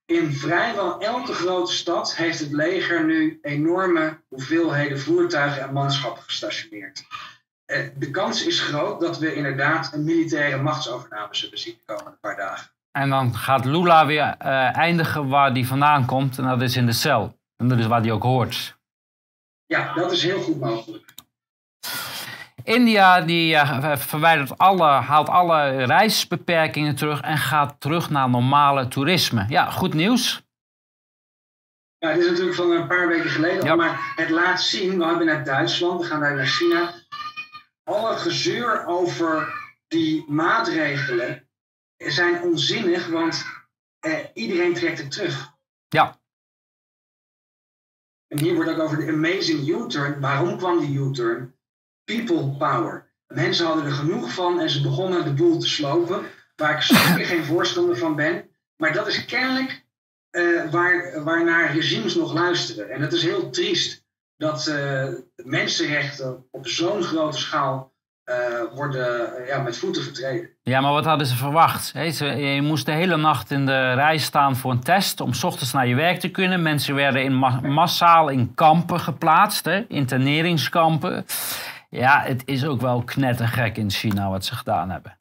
In vrijwel elke grote stad heeft het leger nu enorme hoeveelheden voertuigen en manschappen gestationeerd. Eh, De kans is groot dat we inderdaad een militaire machtsovername zullen zien de komende paar dagen. en dan gaat Lula weer eh, eindigen waar hij vandaan komt. En dat is in de cel. En dat is waar hij ook hoort. Ja, dat is heel goed mogelijk. India die uh, verwijdert alle, haalt alle reisbeperkingen terug en gaat terug naar normale toerisme. Ja, goed nieuws. Ja, dit is natuurlijk van een paar weken geleden, maar het laat zien, we hebben naar Duitsland, we gaan naar China. Alle gezeur over die maatregelen zijn onzinnig, want eh, iedereen trekt het terug. Ja. En hier wordt ook over de amazing U-turn. Waarom kwam die U-turn? People power. Mensen hadden er genoeg van en ze begonnen de boel te slopen. Waar ik zeker geen voorstander van ben. Maar dat is kennelijk uh, waar, waarnaar regimes nog luisteren. En het is heel triest dat uh, mensenrechten op zo'n grote schaal uh, worden ja, met voeten vertreden. Ja, maar wat hadden ze verwacht? je moest de hele nacht in de rij staan voor een test om s ochtends naar je werk te kunnen. Mensen werden in massaal in kampen geplaatst, interneringskampen. Ja, het is ook wel knettergek in China wat ze gedaan hebben.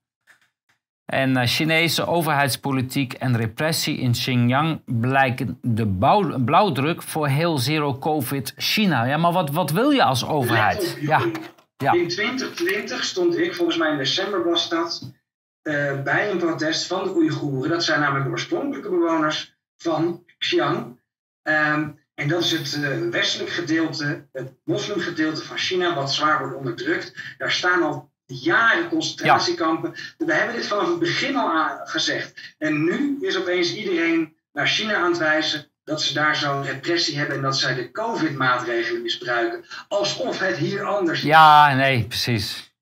En uh, Chinese overheidspolitiek en repressie in Xinjiang blijken de blauwdruk voor heel zero-covid China. Ja, maar wat, wat wil je als overheid? Ja. Ja. In 2020 stond ik, volgens mij in december was dat, uh, bij een protest van de Oeigoeren. Dat zijn namelijk de oorspronkelijke bewoners van Xinjiang. Um, en dat is het uh, westelijk gedeelte, het moslimgedeelte van China, wat zwaar wordt onderdrukt. Daar staan al jaren concentratiekampen. We hebben dit vanaf het begin al gezegd. En nu is opeens iedereen naar China aan het wijzen dat ze daar zo'n repressie hebben en dat zij de COVID-maatregelen misbruiken. Alsof het hier anders is. Ja, nee, precies.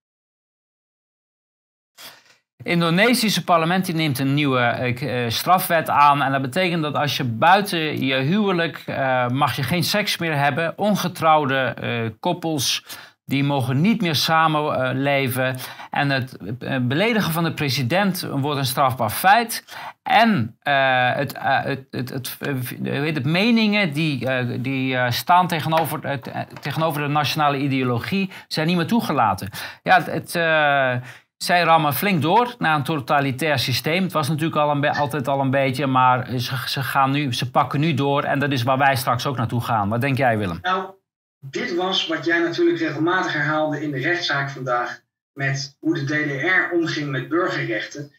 Indonesische parlement neemt een nieuwe uh, strafwet aan. En dat betekent dat als je buiten je huwelijk uh, mag je geen seks meer hebben. Ongetrouwde koppels die mogen niet meer samenleven. En het beledigen van de president wordt een strafbaar feit. En uh, het, het, het, meningen die, die staan tegenover, tegenover de nationale ideologie zijn niet meer toegelaten. Ja, het, zij rammen flink door naar een totalitair systeem. Het was natuurlijk al altijd al een beetje, maar ze, gaan nu, ze pakken nu door. En dat is waar wij straks ook naartoe gaan. Wat denk jij, Willem? Nou, dit was wat jij natuurlijk regelmatig herhaalde in de rechtszaak vandaag. Met hoe de DDR omging met burgerrechten.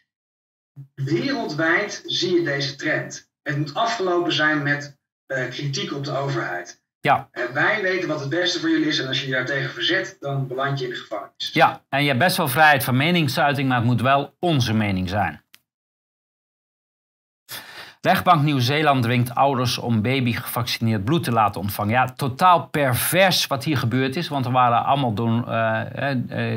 Wereldwijd zie je deze trend. Het moet afgelopen zijn met uh, kritiek op de overheid. Ja. En wij weten wat het beste voor jullie is. En als je je daartegen verzet, dan beland je in de gevangenis. Ja, en je hebt best wel vrijheid van meningsuiting, maar het moet wel onze mening zijn. Rechtbank Nieuw-Zeeland dwingt ouders om baby gevaccineerd bloed te laten ontvangen. Ja, totaal pervers wat hier gebeurd is. Want er waren allemaal don, uh,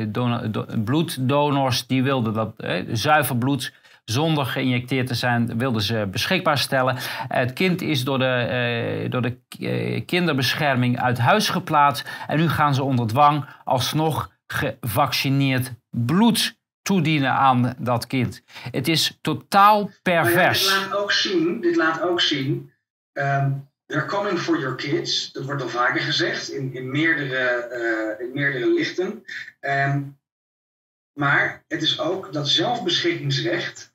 don, don, bloeddonors die wilden dat zuiver bloed zonder geïnjecteerd te zijn, wilden ze beschikbaar stellen. Het kind is door de, door de kinderbescherming uit huis geplaatst. En nu gaan ze onder dwang alsnog gevaccineerd bloed toedienen aan dat kind. Het is totaal pervers. dit laat ook zien, dit laat ook zien um, they're coming for your kids. Dat wordt al vaker gezegd in, in, meerdere, uh, in meerdere lichten. Um, maar het is ook dat zelfbeschikkingsrecht,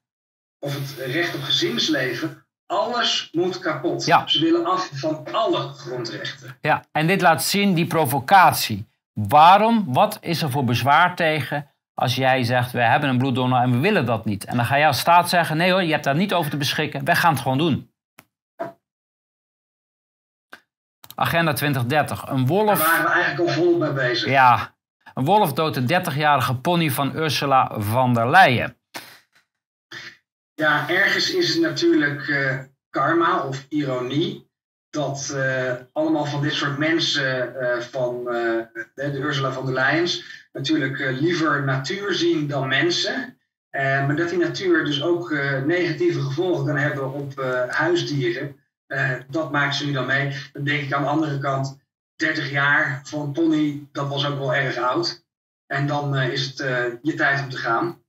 of het recht op gezinsleven, alles moet kapot. Ja. Ze willen af van alle grondrechten. Ja, en dit laat zien die provocatie. Waarom? Wat is er voor bezwaar tegen als jij zegt, we hebben een bloeddonor en we willen dat niet. En dan ga jij als staat zeggen, nee hoor, je hebt daar niet over te beschikken. Wij gaan het gewoon doen. Agenda 2030. Een wolf... Daar waren we eigenlijk al vol mee bezig. Ja. Een wolf doodt de 30-jarige pony van Ursula van der Leyen. Ja, ergens is het natuurlijk uh, karma of ironie dat uh, allemaal van dit soort mensen uh, van de Ursula van der Leyens natuurlijk liever natuur zien dan mensen. Maar dat die natuur dus ook negatieve gevolgen kan hebben op huisdieren, dat maakt ze nu dan mee. Dan denk ik aan de andere kant, 30 jaar voor een pony, dat was ook wel erg oud. En dan is het je tijd om te gaan.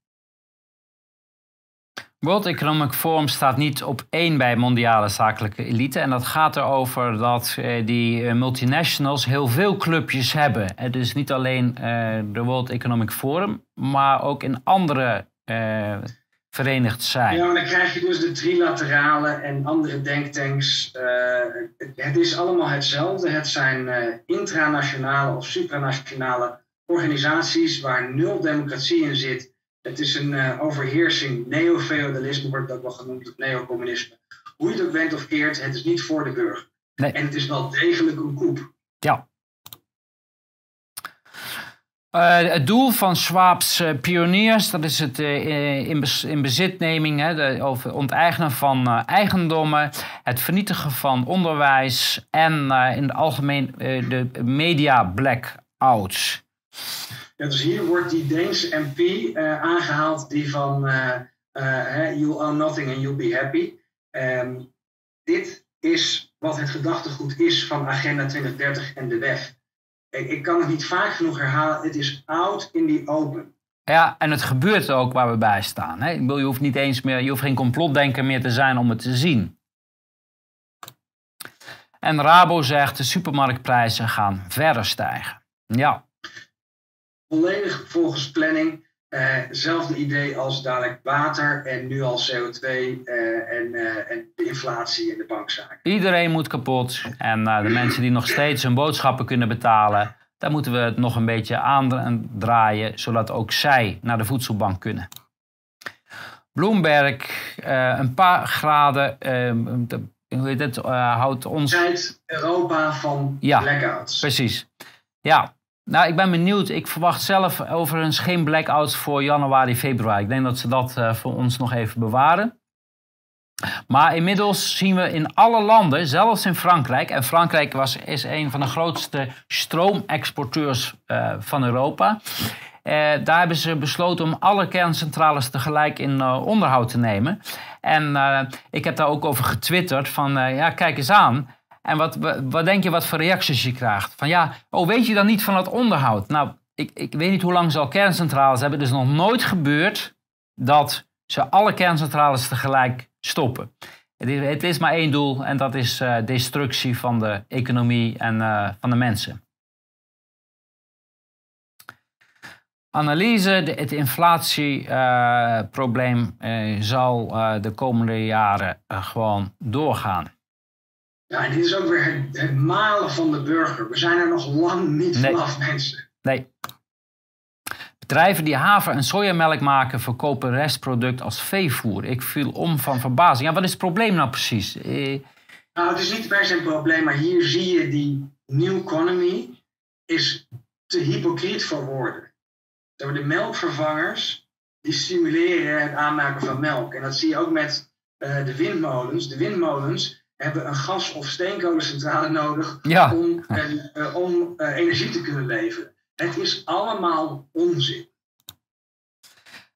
World Economic Forum staat niet op één bij mondiale zakelijke elite. En dat gaat erover dat eh, die eh, multinationals heel veel clubjes hebben. Het is niet alleen eh, de World Economic Forum, maar ook in andere eh, verenigd zijn. Ja, maar dan krijg je dus de trilaterale en andere denktanks. Uh, het is allemaal hetzelfde. Het zijn uh, intranationale of supranationale organisaties waar nul democratie in zit. Het is een uh, overheersing, neo-feudalisme wordt dat wel genoemd, of neocommunisme. Hoe je het ook bent of keert, het is niet voor de burger. Nee. En het is wel degelijk een koep. Ja. Uh, het doel van Schwab's uh, pioniers, dat is het uh, in, bez in, bezitneming, hè, de, onteigenen van eigendommen, het vernietigen van onderwijs en in het algemeen de media blackouts. Ja, dus hier wordt die Deense MP aangehaald die van you'll own nothing and you'll be happy. Um, dit is wat het gedachtegoed is van Agenda 2030 en de WEF. Ik, ik kan het niet vaak genoeg herhalen. Het is out in the open. Ja, en het gebeurt ook waar we bij staan. Hè? Je hoeft niet eens meer, je hoeft geen complotdenker meer te zijn om het te zien. En Rabo zegt de supermarktprijzen gaan verder stijgen. Ja. Volledig volgens planning. Uh, zelfde idee als dadelijk water en nu al CO2 uh, eh, en, uh, en, de inflatie in de bankzaken. Iedereen moet kapot. En de mensen die nog steeds hun boodschappen kunnen betalen, daar moeten we het nog een beetje aandraaien, zodat ook zij naar de voedselbank kunnen. Bloomberg, een paar graden, hoe heet het, houdt ons... Europa van ja, blackouts. Precies. Ja, nou, ik ben benieuwd. Ik verwacht zelf overigens geen blackouts voor januari, februari. Ik denk dat ze dat uh, voor ons nog even bewaren. Maar inmiddels zien we in alle landen, zelfs in Frankrijk, en Frankrijk was, is een van de grootste stroomexporteurs uh, van Europa. Uh, daar hebben ze besloten om alle kerncentrales tegelijk in onderhoud te nemen. En ik heb daar ook over getwitterd van, ja, kijk eens aan. En wat, wat denk je wat voor reacties je krijgt? Van ja, oh weet je dan niet van het onderhoud? Nou, ik, ik weet niet hoe lang ze al kerncentrales hebben. Het is nog nooit gebeurd dat ze alle kerncentrales tegelijk stoppen. Het is, het is maar één doel en dat is uh, destructie van de economie en uh, van de mensen. Analyse, het inflatieprobleem uh, zal de komende jaren gewoon doorgaan. Ja, en dit is ook weer het, het, malen van de burger. We zijn er nog lang niet nee. vanaf, mensen. Nee. Bedrijven die haver- en sojamelk maken, verkopen restproduct als veevoer. Ik viel om van verbazing. Ja, wat is het probleem nou precies? Eh... Nou, het is niet per se een probleem, maar hier zie je die new economy is te hypocriet voor woorden. De melkvervangers die stimuleren het aanmaken van melk. En dat zie je ook met uh, de windmolens. De windmolens hebben een gas- of steenkolencentrale nodig om, en, uh, om uh, energie te kunnen leveren. Het is allemaal onzin.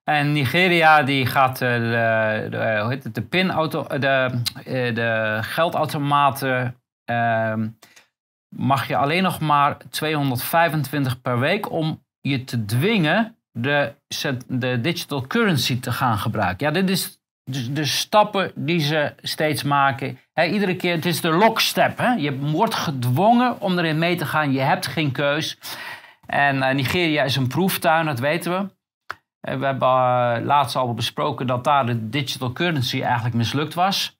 En Nigeria die gaat de, de, hoe heet het, de pinauto, de, de geldautomaten ehm, mag je alleen nog maar 225 per week om je te dwingen de, de digital currency te gaan gebruiken. Ja, dit is de, de stappen die ze steeds maken. iedere keer, het is de lockstep. Hè? Je wordt gedwongen om erin mee te gaan. Je hebt geen keus. En uh, Nigeria is een proeftuin, dat weten we. Uh, we hebben uh, laatst al besproken dat daar de digital currency eigenlijk mislukt was.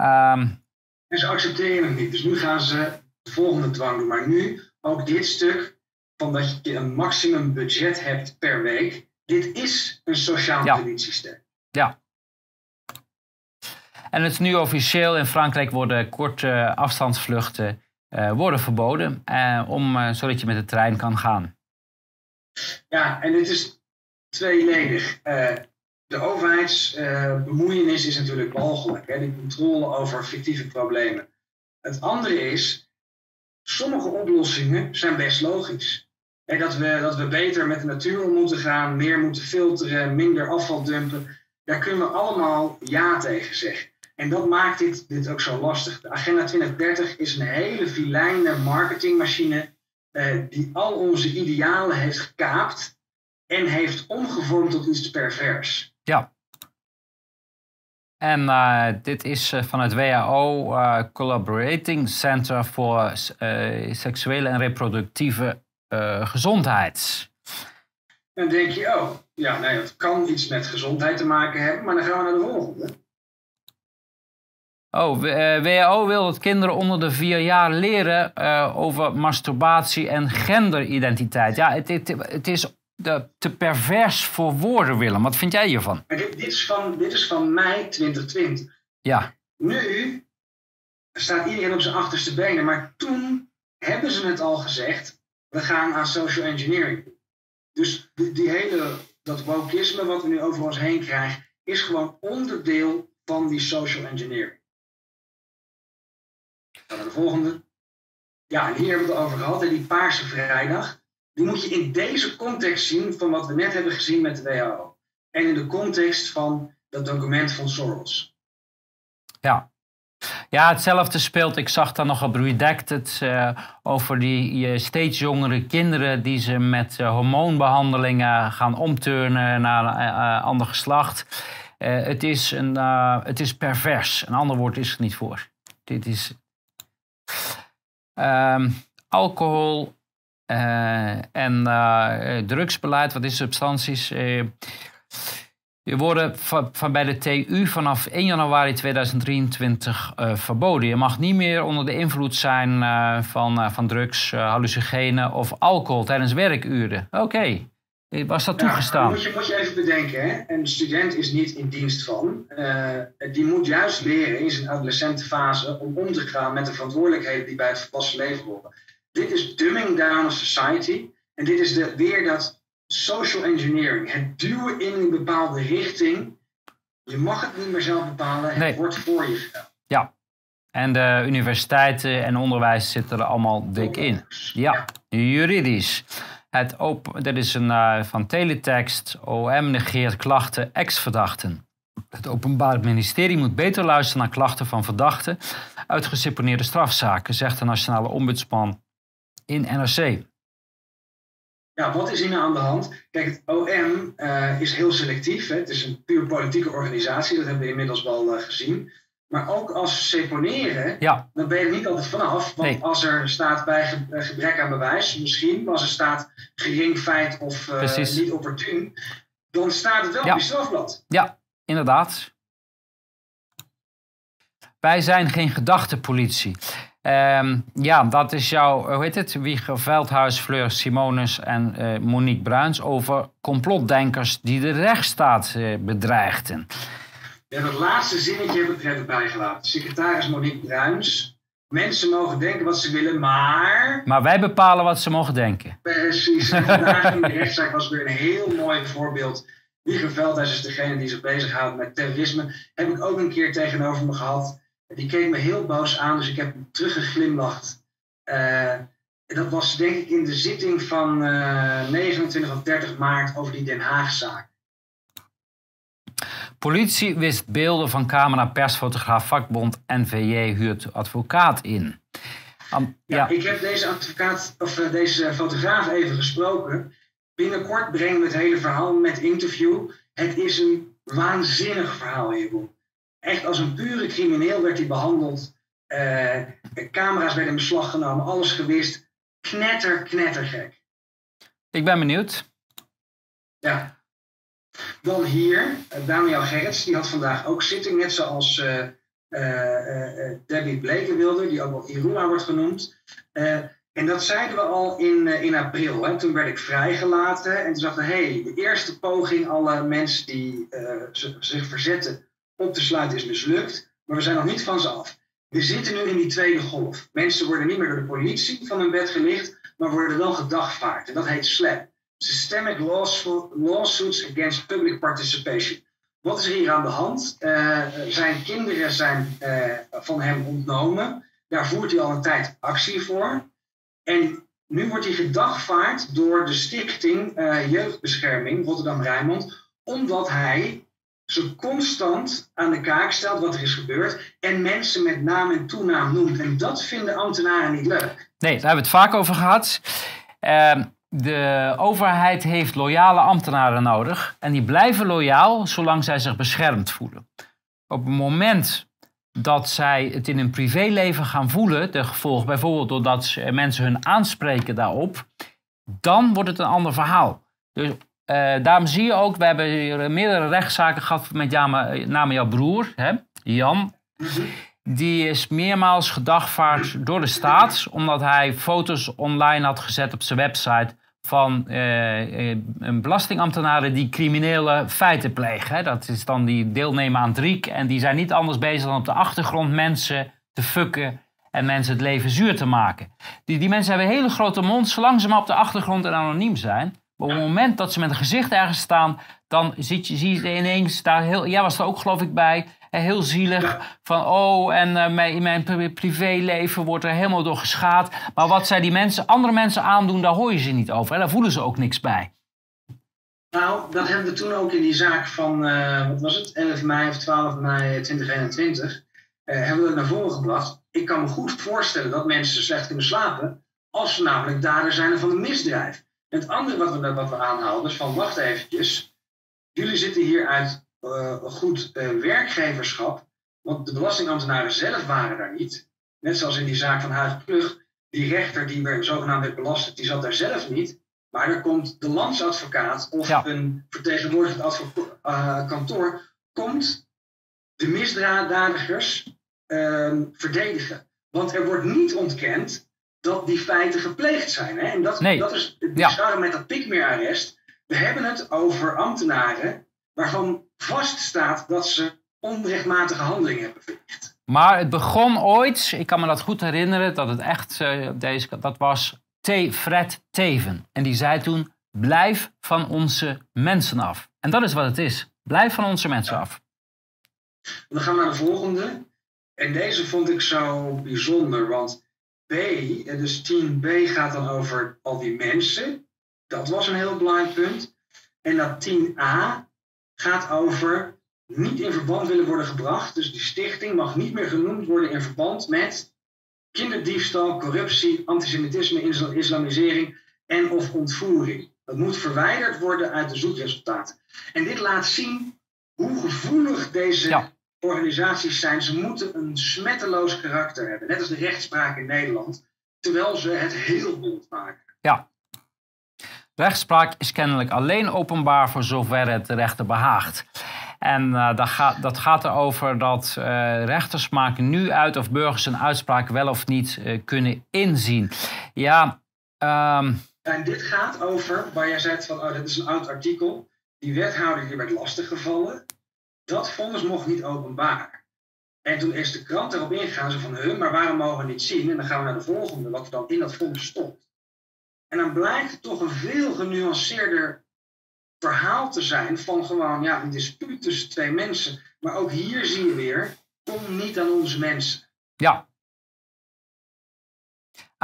Um, en ze accepteren het niet. Dus nu gaan ze de volgende dwang doen. Maar nu ook dit stuk van dat je een maximum budget hebt per week. Dit is een sociaal ja. kredietsysteem. Ja, en het is nu officieel. In Frankrijk worden korte afstandsvluchten uh, worden verboden. Uh, om, uh, zodat je met de trein kan gaan. Ja, en dit is tweeledig. de overheidsbemoeienis is natuurlijk walgelijk. Hè? De controle over fictieve problemen. Het andere is, sommige oplossingen zijn best logisch. En dat, we, dat we beter met de natuur om moeten gaan, meer moeten filteren, minder afval dumpen. Daar kunnen we allemaal ja tegen zeggen. En dat maakt dit, dit ook zo lastig. De Agenda 2030 is een hele filijne marketingmachine uh, die al onze idealen heeft gekaapt en heeft omgevormd tot iets pervers. Ja. En uh, dit is uh, van het WHO Collaborating Center voor Seksuele en Reproductieve Gezondheid. Dan denk je, oh, ja, nee, het kan iets met gezondheid te maken hebben, maar dan gaan we naar de volgende. Oh, WHO wil dat kinderen onder de vier jaar leren uh, over masturbatie en genderidentiteit. Ja, het, het, het is de, te pervers voor woorden, Willem. Wat vind jij hiervan? Dit, dit, is van, dit is van mei 2020. Ja. Nu staat iedereen op zijn achterste benen, maar toen hebben ze het al gezegd, we gaan aan social engineering. Dus die, die hele, dat wokisme wat we nu over ons heen krijgen, is gewoon onderdeel van die social engineering. Dan de volgende. Ja, en hier hebben we het over gehad, die Paarse Vrijdag. Die moet je in deze context zien van wat we net hebben gezien met de WHO. En in de context van dat document van Soros. Ja, ja, hetzelfde speelt. Ik zag dan nog op Redacted uh, over die steeds jongere kinderen die ze met uh, hormoonbehandelingen gaan omturnen naar een ander geslacht. het, is een, het is pervers. Een ander woord is er niet voor. Dit is ehm, alcohol en drugsbeleid. Wat is substanties? Die worden van, bij de TU vanaf 1 januari 2023 uh, eh, verboden. Je mag niet meer onder de invloed zijn van, van drugs, hallucinogenen of alcohol tijdens werkuren. Oké. Was dat toegestaan? Moet je, moet je even bedenken, hè? een student is niet in dienst van. die moet juist leren in zijn adolescentenfase om om te gaan met de verantwoordelijkheden die bij het volwassen leven horen. Dit is dumbing down a society. En dit is de, weer dat social engineering. Het duwen in een bepaalde richting. Je mag het niet meer zelf bepalen. Het nee. wordt voor je gedaan. Ja. En de universiteiten en onderwijs zitten er allemaal dik in. Ja, juridisch. Het open, dat is een uh, van teletext. OM negeert klachten ex-verdachten. Het Openbaar Ministerie moet beter luisteren naar klachten van verdachten uit geseponeerde strafzaken, zegt de Nationale Ombudsman in NRC. Ja, wat is hier nou aan de hand? Kijk, het OM uh, is heel selectief. Hè? Het is een puur politieke organisatie, dat hebben we inmiddels wel uh, gezien. Maar ook als seponeren, ja. dan ben je er niet altijd vanaf. Want nee. als er staat bij ge eh, gebrek aan bewijs, misschien, maar als er staat gering feit of uh, niet opportun, dan staat het wel ja. op je strafblad. Ja, inderdaad. Wij zijn geen gedachtenpolitie. Um, ja, dat is jouw, hoe heet het? Wieger Veldhuis, Fleur Simonis en uh, Monique Bruins over complotdenkers die de rechtsstaat uh, bedreigden. Ja, dat laatste zinnetje heb ik er even bijgelaten. Secretaris Monique Bruins. Mensen mogen denken wat ze willen, maar. Maar wij bepalen wat ze mogen denken. Precies. En [LAUGHS] vandaag in de rechtszaak was weer een heel mooi voorbeeld. Wieger Veldhuis is degene die zich bezighoudt met terrorisme. Heb ik ook een keer tegenover me gehad. Die keek me heel boos aan, dus ik heb teruggeglimlacht. Uh, dat was denk ik in de zitting van uh, eh, 29 of 30 maart over die Den Haagzaak. Politie wist beelden van camera persfotograaf vakbond NVJ huurt advocaat in. Um, ja, ja, ik heb deze advocaat of uh, deze fotograaf even gesproken. Binnenkort brengen we het hele verhaal met interview. Het is een waanzinnig verhaal, Jeroen echt als een pure crimineel werd hij behandeld. Uh, camera's werden in beslag genomen, alles gewist. Knetter, knettergek. Ik ben benieuwd. Ja. Dan hier, uh, Daniel Gerrits, die had vandaag ook zitting, net zoals uh, Debbie Blekenwilder, die ook wel Iruma wordt genoemd. en dat zeiden we al in, in april. Hè. Toen werd ik vrijgelaten en toen dachten we, hey, de eerste poging, alle mensen die zich verzetten op te sluiten is mislukt, maar we zijn nog niet van ze af. We zitten nu in die tweede golf. Mensen worden niet meer door de politie van hun bed gelicht, maar worden wel gedagvaard. En dat heet SLAP. Systemic Lawsuits Against Public Participation. Wat is er hier aan de hand? Uh, zijn kinderen zijn uh, van hem ontnomen. Daar voert hij al een tijd actie voor. En nu wordt hij gedagvaard door de stichting uh, Jeugdbescherming Rotterdam-Rijnmond, omdat hij ze constant aan de kaak stelt wat er is gebeurd en mensen met naam en toenaam noemt. En dat vinden ambtenaren niet leuk. Nee, daar hebben we het vaak over gehad. Uh, de overheid heeft loyale ambtenaren nodig en die blijven loyaal zolang zij zich beschermd voelen. Op het moment dat zij het in hun privéleven gaan voelen, de gevolgen bijvoorbeeld doordat mensen hun aanspreken daarop, dan wordt het een ander verhaal. Dus uh, daarom zie je ook, we hebben hier meerdere rechtszaken gehad met name jouw broer, hè, Jan. die is meermaals gedagvaard door de staat, omdat hij foto's online had gezet op zijn website van uh, een belastingambtenaren die criminele feiten plegen. Dat is dan die deelnemen aan het en die zijn niet anders bezig dan op de achtergrond mensen te fucken en mensen het leven zuur te maken. Die, die mensen hebben hele grote mond, zolang ze maar op de achtergrond en anoniem zijn. Maar op het moment dat ze met een gezicht ergens staan, dan zie je, zie je ineens daar heel. Jij was er ook geloof ik bij. Heel zielig. Van oh, en uh, mijn, mijn privéleven wordt er helemaal door geschaad. Maar wat zij die mensen, andere mensen aandoen, daar hoor je ze niet over. En daar voelen ze ook niks bij. Nou, dat hebben we toen ook in die zaak van, uh, wat was het, 11 mei of 12 mei 2021, uh, eh, hebben we het naar voren gebracht. Ik kan me goed voorstellen dat mensen slecht kunnen slapen als ze namelijk dader zijn van een misdrijf. Het andere wat we, wat we aanhaalden is van, wacht eventjes, jullie zitten hier uit goed uh, werkgeverschap, want de belastingambtenaren zelf waren daar niet. Net zoals in die zaak van Huig Plug, die rechter die werd, zogenaamd werd belast, die zat daar zelf niet. Maar er komt de landsadvocaat of een vertegenwoordigend uh, kantoor, komt de misdadigers ehm, verdedigen. Want er wordt niet ontkend dat die feiten gepleegd zijn. Hè? En dat, dat is het bizarre met dat pikmeerarrest. We hebben het over ambtenaren waarvan vaststaat dat ze onrechtmatige handelingen hebben verricht. Maar het begon ooit, ik kan me dat goed herinneren, dat het echt, uh, deze, dat was T. Fred Teven. En die zei toen, blijf van onze mensen af. En dat is wat het is. Blijf van onze mensen af. Dan gaan we naar de volgende. En deze vond ik zo bijzonder, want B, dus 10b gaat dan over al die mensen. Dat was een heel belangrijk punt. En dat 10a gaat over niet in verband willen worden gebracht. Dus die stichting mag niet meer genoemd worden in verband met kinderdiefstal, corruptie, antisemitisme, islamisering en of ontvoering. Dat moet verwijderd worden uit de zoekresultaten. En dit laat zien hoe gevoelig deze organisaties zijn. Ze moeten een smetteloos karakter hebben, net als de rechtspraak in Nederland, terwijl ze het heel bond maken. Ja, Rechtspraak is kennelijk alleen openbaar voor zover het de rechter behaagt. En uh, dat, gaat, dat gaat erover dat uh, rechters maken nu uit of burgers een uitspraak wel of niet uh, kunnen inzien. Ja, um... En dit gaat over, waar jij zei van, oh, dit is een oud artikel. Die wethouder die werd lastiggevallen. Dat vonnis mocht niet openbaar. En toen is de krant erop ingegaan, zo van, huh, maar waarom mogen we niet zien? En dan gaan we naar de volgende, wat er dan in dat vonnis stond. En dan blijkt het toch een veel genuanceerder verhaal te zijn van gewoon ja, een dispuut tussen twee mensen. Maar ook hier zie je weer, kom niet aan onze mensen. Ja.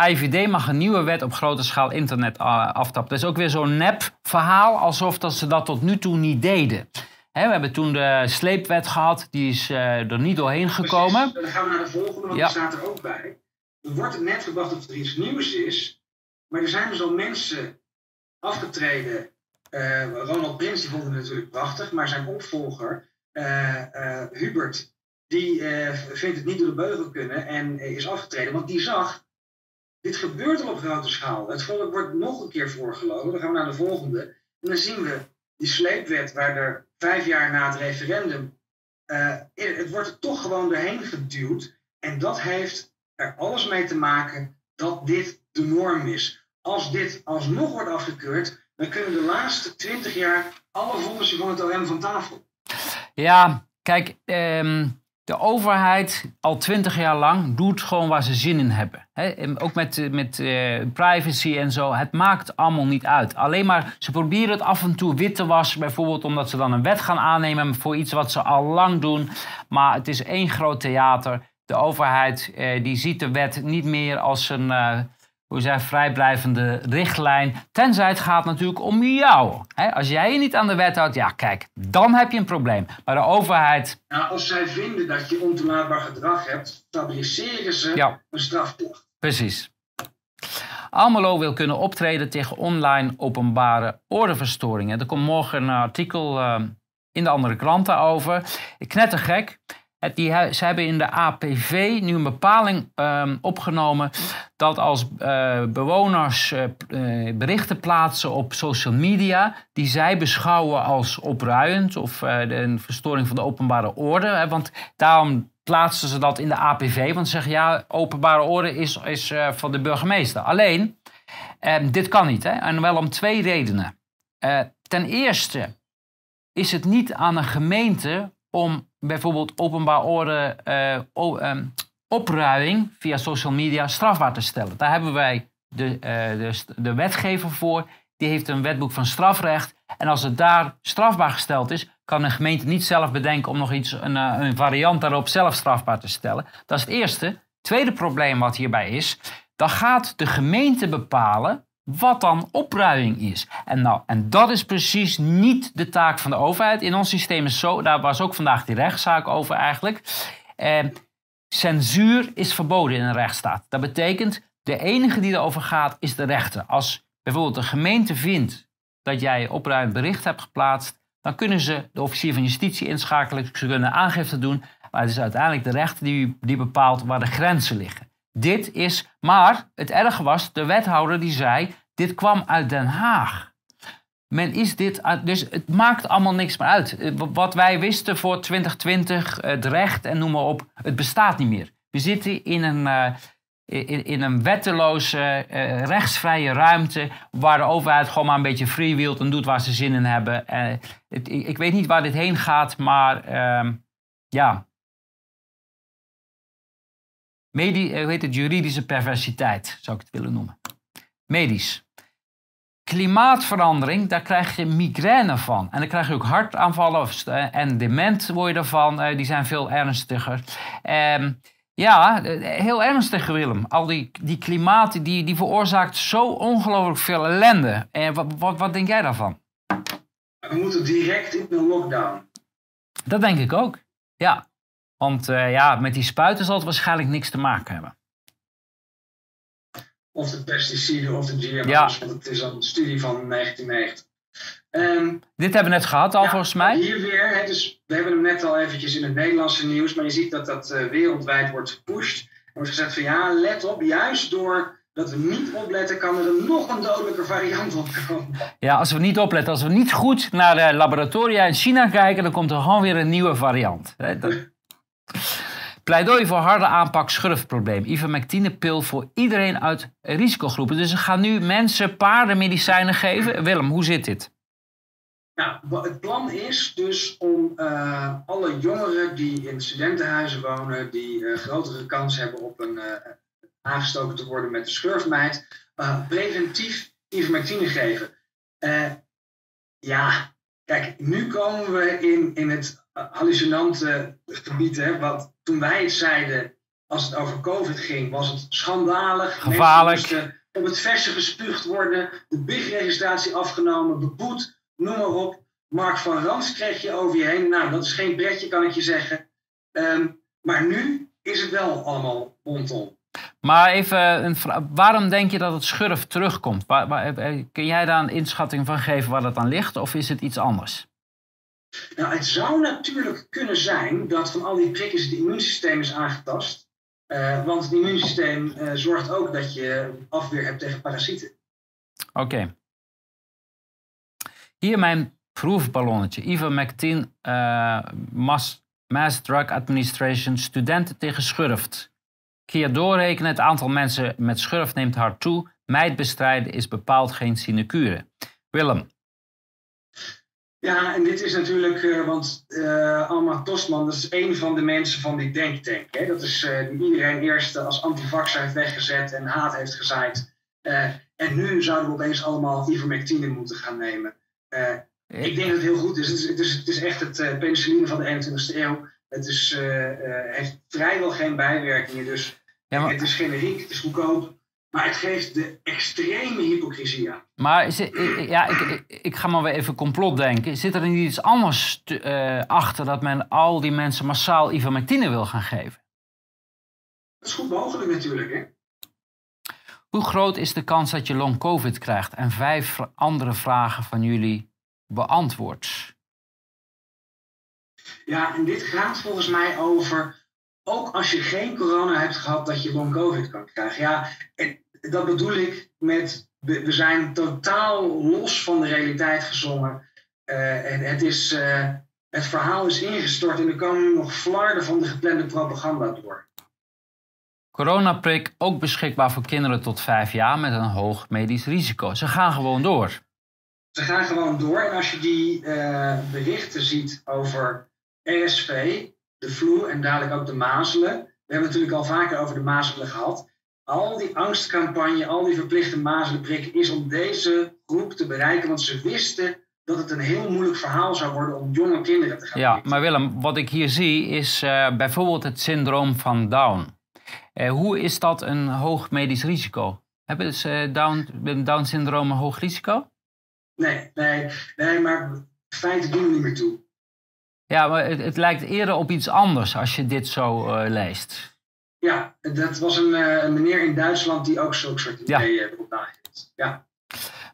IVD mag een nieuwe wet op grote schaal internet uh, aftappen. Dat is ook weer zo'n nep verhaal, alsof dat ze dat tot nu toe niet deden. we hebben toen de sleepwet gehad, die is uh, er niet doorheen gekomen. Dan gaan we naar de volgende, want die staat er ook bij. Er wordt het net gebracht dat er iets nieuws is. Maar er zijn dus al mensen afgetreden. Uh, Ronald Prins, die vond het natuurlijk prachtig, maar zijn opvolger, uh, uh, Hubert, die vindt het niet door de beugel kunnen en is afgetreden. Want die zag, dit gebeurt al op grote schaal. Het volk wordt nog een keer voorgelogen. Dan gaan we naar de volgende. En dan zien we die sleepwet waar er vijf jaar na het referendum, het wordt er toch gewoon doorheen geduwd. En dat heeft er alles mee te maken dat dit de norm is als dit alsnog wordt afgekeurd, dan kunnen de laatste twintig jaar alle vonnissen van het OM van tafel. Ja, kijk, ehm, de overheid al twintig jaar lang doet gewoon waar ze zin in hebben. ook met, met uh, privacy en zo. Het maakt allemaal niet uit. Alleen maar, ze proberen het af en toe wit te wassen. Bijvoorbeeld omdat ze dan een wet gaan aannemen voor iets wat ze al lang doen. Maar het is één groot theater. De overheid uh, die ziet de wet niet meer als een... hoe zij vrijblijvende richtlijn. Tenzij het gaat natuurlijk om jou. als jij je niet aan de wet houdt, ja kijk, dan heb je een probleem. Maar de overheid... Nou, als zij vinden dat je ontoelaatbaar gedrag hebt, stabiliseren ze een strafklacht. Precies. Almelo wil kunnen optreden tegen online openbare ordeverstoringen. Er komt morgen een artikel uh, in de andere kranten over. Knettergek. Die, ze hebben in de APV nu een bepaling um, opgenomen dat als uh, bewoners uh, berichten plaatsen op social media die zij beschouwen als opruiend of een verstoring van de openbare orde. Hè, want daarom plaatsten ze dat in de APV. Want ze zeggen ja, openbare orde is, is van de burgemeester. Alleen, uh, dit kan niet. Hè? En wel om twee redenen. Ten eerste is het niet aan een gemeente om bijvoorbeeld openbaar orde uh, opruiming via social media strafbaar te stellen. Daar hebben wij de, de, de wetgever voor. Die heeft een wetboek van strafrecht. En als het daar strafbaar gesteld is, kan een gemeente niet zelf bedenken om nog iets, een, eh, een variant daarop zelf strafbaar te stellen. Dat is het eerste. Tweede probleem wat hierbij is, dan gaat de gemeente bepalen wat dan opruiming is. En, nou, en dat is precies niet de taak van de overheid. In ons systeem is zo, daar was ook vandaag die rechtszaak over eigenlijk. Eh, censuur is verboden in een rechtsstaat. Dat betekent, de enige die erover gaat is de rechter. Als bijvoorbeeld de gemeente vindt dat jij opruimend bericht hebt geplaatst, dan kunnen ze de officier van justitie inschakelen, ze kunnen aangifte doen, maar het is uiteindelijk de rechter die, die bepaalt waar de grenzen liggen. Dit is, maar het erge was, de wethouder die zei, dit kwam uit Den Haag. Men is dit, dus het maakt allemaal niks meer uit. Eh, wat wij wisten voor 2020, het recht en noem maar op, het bestaat niet meer. We zitten in een, uh, in, een wetteloze, uh, rechtsvrije ruimte waar de overheid gewoon maar een beetje freewheelt en doet waar ze zin in hebben. Ik weet niet waar dit heen gaat, maar uh, ja. Medi hoe heet het, juridische perversiteit, zou ik het willen noemen. Medisch. Klimaatverandering, daar krijg je migraine van. En dan krijg je ook hartaanvallen en dement word je ervan. die zijn veel ernstiger. Um, ja, heel ernstig Willem. Al die, die klimaat die, die veroorzaakt zo ongelooflijk veel ellende. En wat, wat, wat denk jij daarvan? We moeten direct in een lockdown. Dat denk ik ook, ja. Want uh, ja, met die spuiten zal het waarschijnlijk niks te maken hebben. Of de pesticiden of de GMO's, ja. want het is al een studie van 1990. Um, Dit hebben we net gehad al, volgens mij. Hier weer, dus we hebben hem net al eventjes in het Nederlandse nieuws, maar je ziet dat dat uh, wereldwijd wordt gepusht. Er wordt gezegd van ja, let op, juist door dat we niet opletten, kan er een nog een dodelijke variant opkomen. Ja, als we niet opletten, als we niet goed naar de laboratoria in China kijken, dan komt er gewoon weer een nieuwe variant. Pleidooi voor harde aanpak schurfprobleem. Ivermectine-pil voor iedereen uit risicogroepen. Dus ze gaan nu mensen paardenmedicijnen geven. Willem, hoe zit dit? Nou, het plan is dus om uh, alle jongeren die in studentenhuizen wonen, die uh, grotere kans hebben op een uh, aangestoken te worden met de schurfmijt, preventief ivermectine geven. ja, kijk, nu komen we in, in het hallucinante gebied, hè, wat toen wij het zeiden, als het over COVID ging, was het schandalig. Gevaarlijk. op het verse gespuugd worden, de BIG-registratie afgenomen, beboet noem maar op. Mark van Rans kreeg je over je heen. Nou, dat is geen pretje, kan ik je zeggen. Ehm, maar nu is het wel allemaal rondom. Maar even, een waarom denk je dat het schurf terugkomt? Waar, waar, eh, kun jij daar een inschatting van geven waar dat aan ligt? Of is het iets anders? Nou, het zou natuurlijk kunnen zijn dat van al die prikkers het immuunsysteem is aangetast. Uh, want het immuunsysteem uh, zorgt ook dat je afweer hebt tegen parasieten. Oké. Hier mijn proefballonnetje. Ivermectin, uh, Mass, Mass Drug Administration, studenten tegen schurft. Keer doorrekenen, het aantal mensen met schurft neemt hard toe. Mijt bestrijden is bepaald geen sinecure. Willem. Ja, en dit is natuurlijk, uh, want uh, Alma Tostman, dat is een van de mensen van die denktank. Hè? Dat is uh, die iedereen eerst als antivaxer heeft weggezet en haat heeft gezaaid. en nu zouden we opeens allemaal ivermectine moeten gaan nemen. Ik denk dat het heel goed is. Het is, het is, het is echt het penicilline van de 21ste eeuw. Het is, heeft vrijwel geen bijwerkingen. Dus ja, maar... het is generiek, het is goedkoop. Maar het geeft de extreme hypocrisie aan. Maar is ja, ik, ik, ik, ga maar weer even complot denken. Zit er niet iets anders te, achter dat men al die mensen massaal ivermectine wil gaan geven? Dat is goed mogelijk natuurlijk, hè? Hoe groot is de kans dat je long covid krijgt? En vijf andere vragen van jullie beantwoord. Ja, en dit gaat volgens mij over, ook als je geen corona hebt gehad, dat je long covid kan krijgen. Ja, en dat bedoel ik met, we zijn totaal los van de realiteit gezongen. Uh, het is, uh, Het verhaal is ingestort en er komen nog flarden van de geplande propaganda door. Coronaprik ook beschikbaar voor kinderen tot vijf jaar met een hoog medisch risico. Ze gaan gewoon door. Ze gaan gewoon door. En als je die uh, berichten ziet over ESV, de flu en dadelijk ook de mazelen. We hebben het natuurlijk al vaker over de mazelen gehad. Al die angstcampagne, al die verplichte mazelenprik is om deze groep te bereiken. Want ze wisten dat het een heel moeilijk verhaal zou worden om jonge kinderen te gaan Ja, maar Willem, wat ik hier zie is uh, bijvoorbeeld het syndroom van Down. Uh, hoe is dat een hoog medisch risico? Hebben ze uh, Down, Down-syndroom een hoog risico? Nee, nee, nee, maar feiten doen er niet meer toe. Ja, maar het, het, lijkt eerder op iets anders als je dit zo leest. Ja, dat was een, uh, een, meneer in Duitsland die ook zo'n soort ideeën ja. op nageeft. Ja.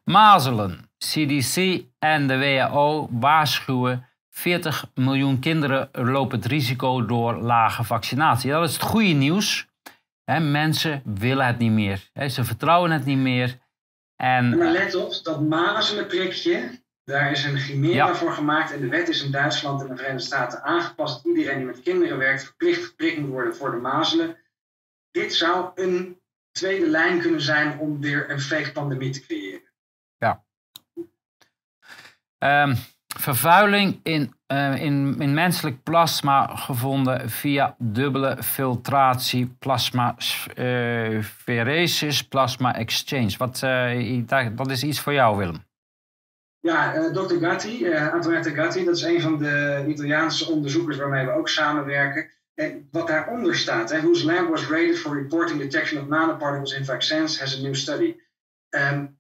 Mazelen. CDC en de WHO waarschuwen 40 miljoen kinderen lopen het risico door lage vaccinatie. Dat is het goede nieuws. He, mensen willen het niet meer. He, ze vertrouwen het niet meer. En, maar let op, dat mazelenprikje, daar is een chimera ja. voor gemaakt. En de wet is in Duitsland en de Verenigde Staten aangepast. Iedereen die met kinderen werkt verplicht geprikt moet worden voor de mazelen. Dit zou een tweede lijn kunnen zijn om weer een fake pandemie te creëren. Ja. Um, vervuiling in, uh, in, in menselijk plasma gevonden via dubbele filtratie, plasma uh, pheresis, plasma exchange. Wat, uh, dat is iets voor jou, Willem. Ja, uh, Dr. Gatti, uh, Antoinette Gatti, dat is een van de Italiaanse onderzoekers waarmee we ook samenwerken. En wat daaronder staat, whose lab was rated for reporting detection of nanoparticles in vaccines, has a new study. Um,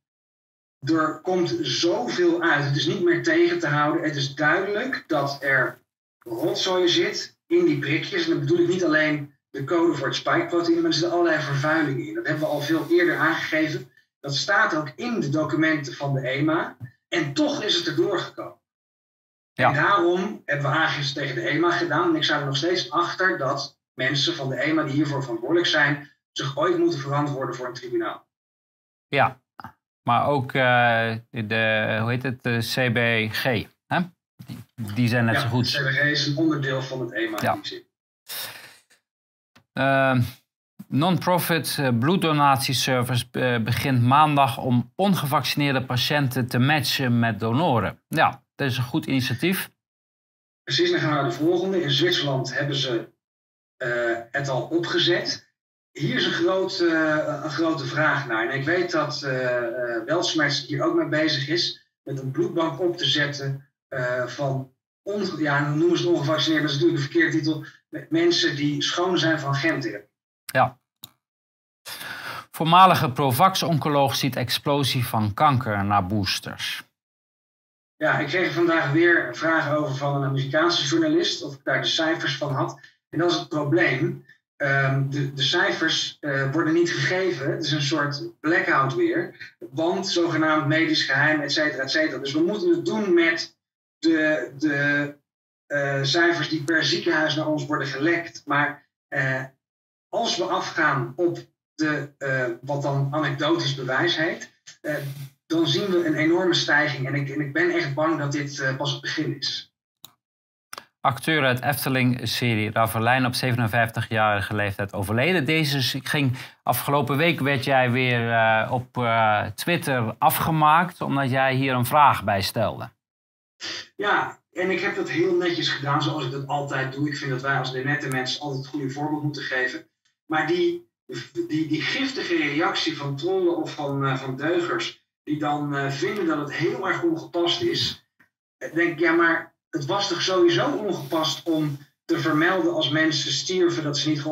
er komt zoveel uit. Het is niet meer tegen te houden. Het is duidelijk dat er rotzooi zit in die prikjes. En dan bedoel ik niet alleen de code voor het spikeproteïne, maar er zitten allerlei vervuilingen in. Dat hebben we al veel eerder aangegeven. Dat staat ook in de documenten van de EMA. En toch is het erdoor gekomen. Ja. En daarom hebben we aangifte tegen de EMA gedaan. En ik sta er nog steeds achter dat mensen van de EMA die hiervoor verantwoordelijk zijn, zich ooit moeten verantwoorden voor een tribunaal. Ja, maar ook uh, de, hoe heet het, de CBG. Hè? Die, die zijn net ja, zo goed. De CBG is een onderdeel van het EMA. Ja. Uh, Non-profit uh, bloeddonatieservice uh, begint maandag om ongevaccineerde patiënten te matchen met donoren. Ja, dat is een goed initiatief. Precies, dan gaan we naar de volgende. In Zwitserland hebben ze uh, het al opgezet. Hier is een, groot, een grote vraag naar. En ik weet dat Weltsmerts hier ook mee bezig is met een bloedbank op te zetten van, on, ja, noemen ze het ongevaccineerd, dat is natuurlijk een verkeerde titel, met mensen die schoon zijn van gentherapie. Ja. Voormalige Provax-oncoloog ziet explosie van kanker na boosters. Ja, ik kreeg vandaag weer vragen over van een Amerikaanse journalist of ik daar de cijfers van had. En dat is het probleem. Um, de, de, cijfers uh, worden niet gegeven. Het is een soort blackout weer. Want zogenaamd medisch geheim, et cetera, et cetera. Dus we moeten het doen met de, de uh, cijfers die per ziekenhuis naar ons worden gelekt. Maar uh, als we afgaan op de, uh, wat dan anekdotisch bewijs heet, uh, dan zien we een enorme stijging. En ik, en ik ben echt bang dat dit uh, pas het begin is. Acteur uit Efteling-serie Ravelijn op 57-jarige leeftijd overleden. Deze ging afgelopen week werd jij weer op Twitter afgemaakt omdat jij hier een vraag bij stelde. Ja, en ik heb dat heel netjes gedaan zoals ik dat altijd doe. Ik vind dat wij als de nette mensen altijd het goede voorbeeld moeten geven. Maar die, die, die giftige reactie van trollen of van, uh, van deugers, die dan uh, vinden dat het heel erg ongepast is, denk ik, ja, maar het was toch sowieso ongepast om te vermelden als mensen stierven dat ze niet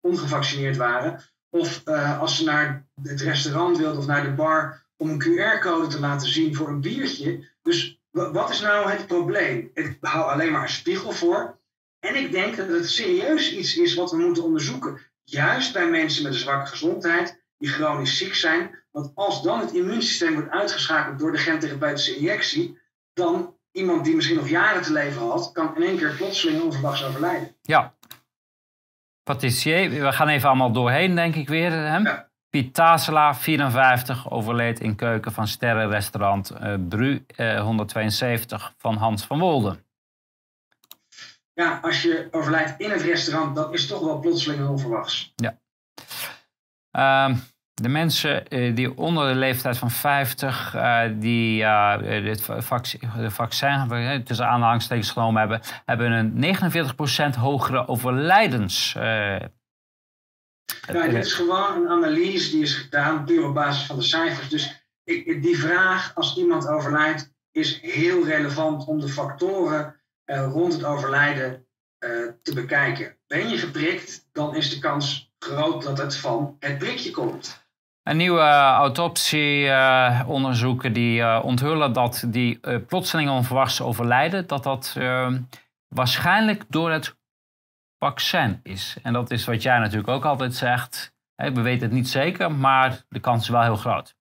ongevaccineerd waren. Of als ze naar het restaurant wilden of naar de bar om een QR-code te laten zien voor een biertje. Dus wat is nou het probleem? Ik hou alleen maar een spiegel voor. En ik denk dat het serieus iets is wat we moeten onderzoeken. Juist bij mensen met een zwakke gezondheid, die chronisch ziek zijn. Want als dan het immuunsysteem wordt uitgeschakeld door de gentherapeutische injectie, dan iemand die misschien nog jaren te leven had, kan in één keer plotseling onverwachts overlijden. Ja. Patissier, we gaan even allemaal doorheen, denk ik weer. Hè? Ja. Piet Tasela, 54, overleed in keuken van sterrenrestaurant uh, Bru uh, 172 van Hans van Wolden. Ja, als je overlijdt in het restaurant, dat is toch wel plotseling en onverwachts. Ja. Ehm, de mensen eh, die onder de leeftijd van 50 uh, die uh, dit vaccin, de vaccin tussen aanhalingstekens genomen hebben, hebben een 49% hogere overlijdens. Ja, dit is gewoon een analyse die is gedaan puur op basis van de cijfers. Dus ik, die vraag, als iemand overlijdt, is heel relevant om de factoren rond het overlijden te bekijken. Ben je geprikt, dan is de kans groot dat het van het prikje komt. Een nieuwe autopsieonderzoeken die onthullen dat die plotseling onverwachts overlijden, dat dat uh, waarschijnlijk door het vaccin is. En dat is wat jij natuurlijk ook altijd zegt. We weten het niet zeker, maar de kans is wel heel groot.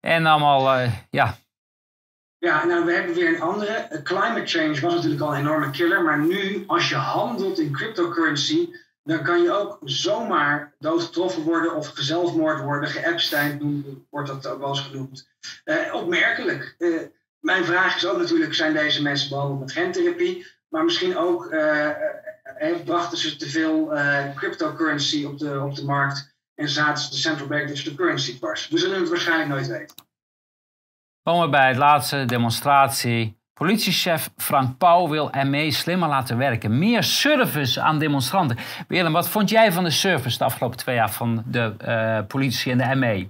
En allemaal, ja. Ja, nou, we hebben weer een andere. Climate change was natuurlijk al een enorme killer, maar nu, als je handelt in cryptocurrency dan kan je ook zomaar doodgetroffen worden of gezelfmoord worden. Geëpstein wordt dat ook wel eens genoemd. Uh, opmerkelijk. Uh, mijn vraag is ook natuurlijk, zijn deze mensen behandeld met gentherapie? Maar misschien ook uh, brachten ze te veel cryptocurrency op de, op de markt en zaten ze de central bank dus de currency dwars. We zullen het waarschijnlijk nooit weten. Komen we bij het laatste demonstratie Politiechef Frank Pauw wil ME slimmer laten werken. Meer service aan demonstranten. Willem, wat vond jij van de service de afgelopen twee jaar van de uh, politie en de ME?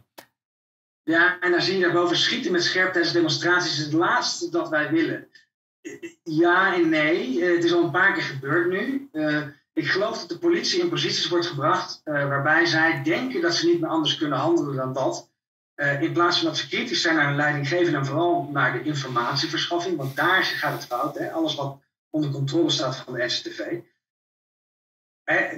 Ja, en dan zie je daarboven schieten met scherp tijdens demonstraties. Het laatste dat wij willen. Ja en nee. Eh, het is al een paar keer gebeurd nu. Uh, ik geloof dat de politie in posities wordt gebracht waarbij zij denken dat ze niet meer anders kunnen handelen dan dat. Uh, in plaats van dat ze kritisch zijn naar hun leidinggevende en vooral naar de informatieverschaffing, want daar gaat het fout. Hè? Alles wat onder controle staat van de SCTV.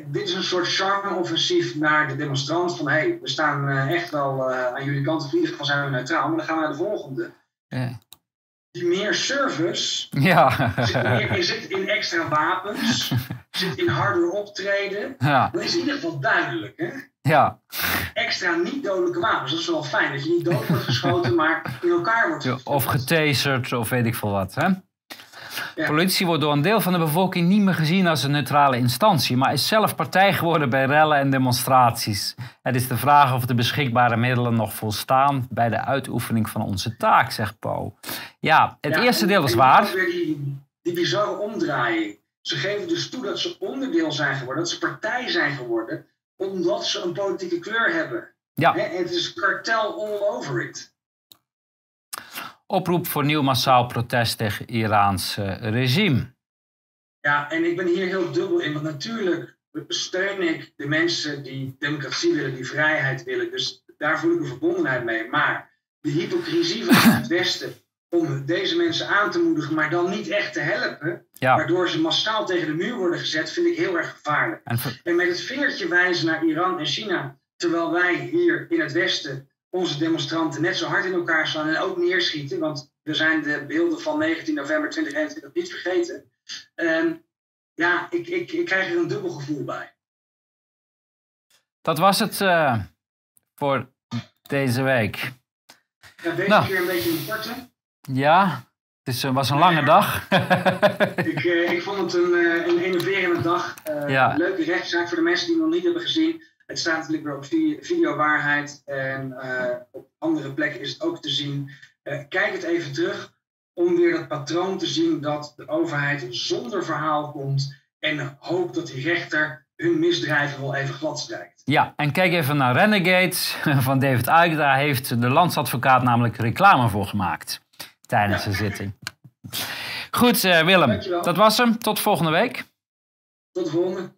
dit is een soort charme-offensief naar de demonstrant van hey, we staan uh, echt wel uh, aan jullie kant, of in ieder geval zijn we neutraal, maar dan gaan we naar de volgende. Ja. Die meer service [LAUGHS] ja. zit, meer, zit in extra wapens, [LAUGHS] zit in harder optreden. Ja. Dat is in ieder geval duidelijk. Hè? Ja. Extra niet-dodelijke wapens. Dat is wel fijn. Dat je niet dood wordt geschoten, maar in elkaar wordt geschoten. Of getaserd of weet ik veel wat. Hè? Ja. Politie wordt door een deel van de bevolking niet meer gezien als een neutrale instantie, maar is zelf partij geworden bij rellen en demonstraties. Het is de vraag of de beschikbare middelen nog volstaan bij de uitoefening van onze taak, zegt Paul. Ja, het eerste deel is waar. Weer die, die bizarre omdraaiing. Ze geven dus toe dat ze onderdeel zijn geworden, dat ze partij zijn geworden omdat ze een politieke kleur hebben. Ja. Het is kartel all over it. Oproep voor nieuw massaal protest tegen Iraans regime. Ja, en ik ben hier heel dubbel in, want natuurlijk steun ik de mensen die democratie willen, die vrijheid willen. Dus daar voel ik een verbondenheid mee. Maar de hypocrisie van het [LAUGHS] Westen om deze mensen aan te moedigen, maar dan niet echt te helpen, waardoor ze massaal tegen de muur worden gezet, vind ik heel erg gevaarlijk. En, met het vingertje wijzen naar Iran en China, terwijl wij hier in het Westen onze demonstranten net zo hard in elkaar slaan en ook neerschieten, want we zijn de beelden van 19 november 2021 niet vergeten. Um, ja, ik, ik, ik krijg er een dubbel gevoel bij. Dat was het uh, voor deze week. Ja, deze nou. keer een beetje een korte. Ja, het was een lange dag. [LAUGHS] ik, uh, ik vond het een, uh, een enerverende dag. Uh, ja. Leuke rechtszaak voor de mensen die het nog niet hebben gezien. Het staat natuurlijk weer op video waarheid en op andere plekken is het ook te zien. kijk het even terug om weer dat patroon te zien dat de overheid zonder verhaal komt en hoopt dat die rechter hun misdrijven wel even gladstrijkt. Ja, en kijk even naar Renegade [LAUGHS] van David Icke. Daar heeft de landsadvocaat namelijk reclame voor gemaakt tijdens de zitting. Goed, uh, Willem, dat was hem. Tot volgende week. Tot de volgende.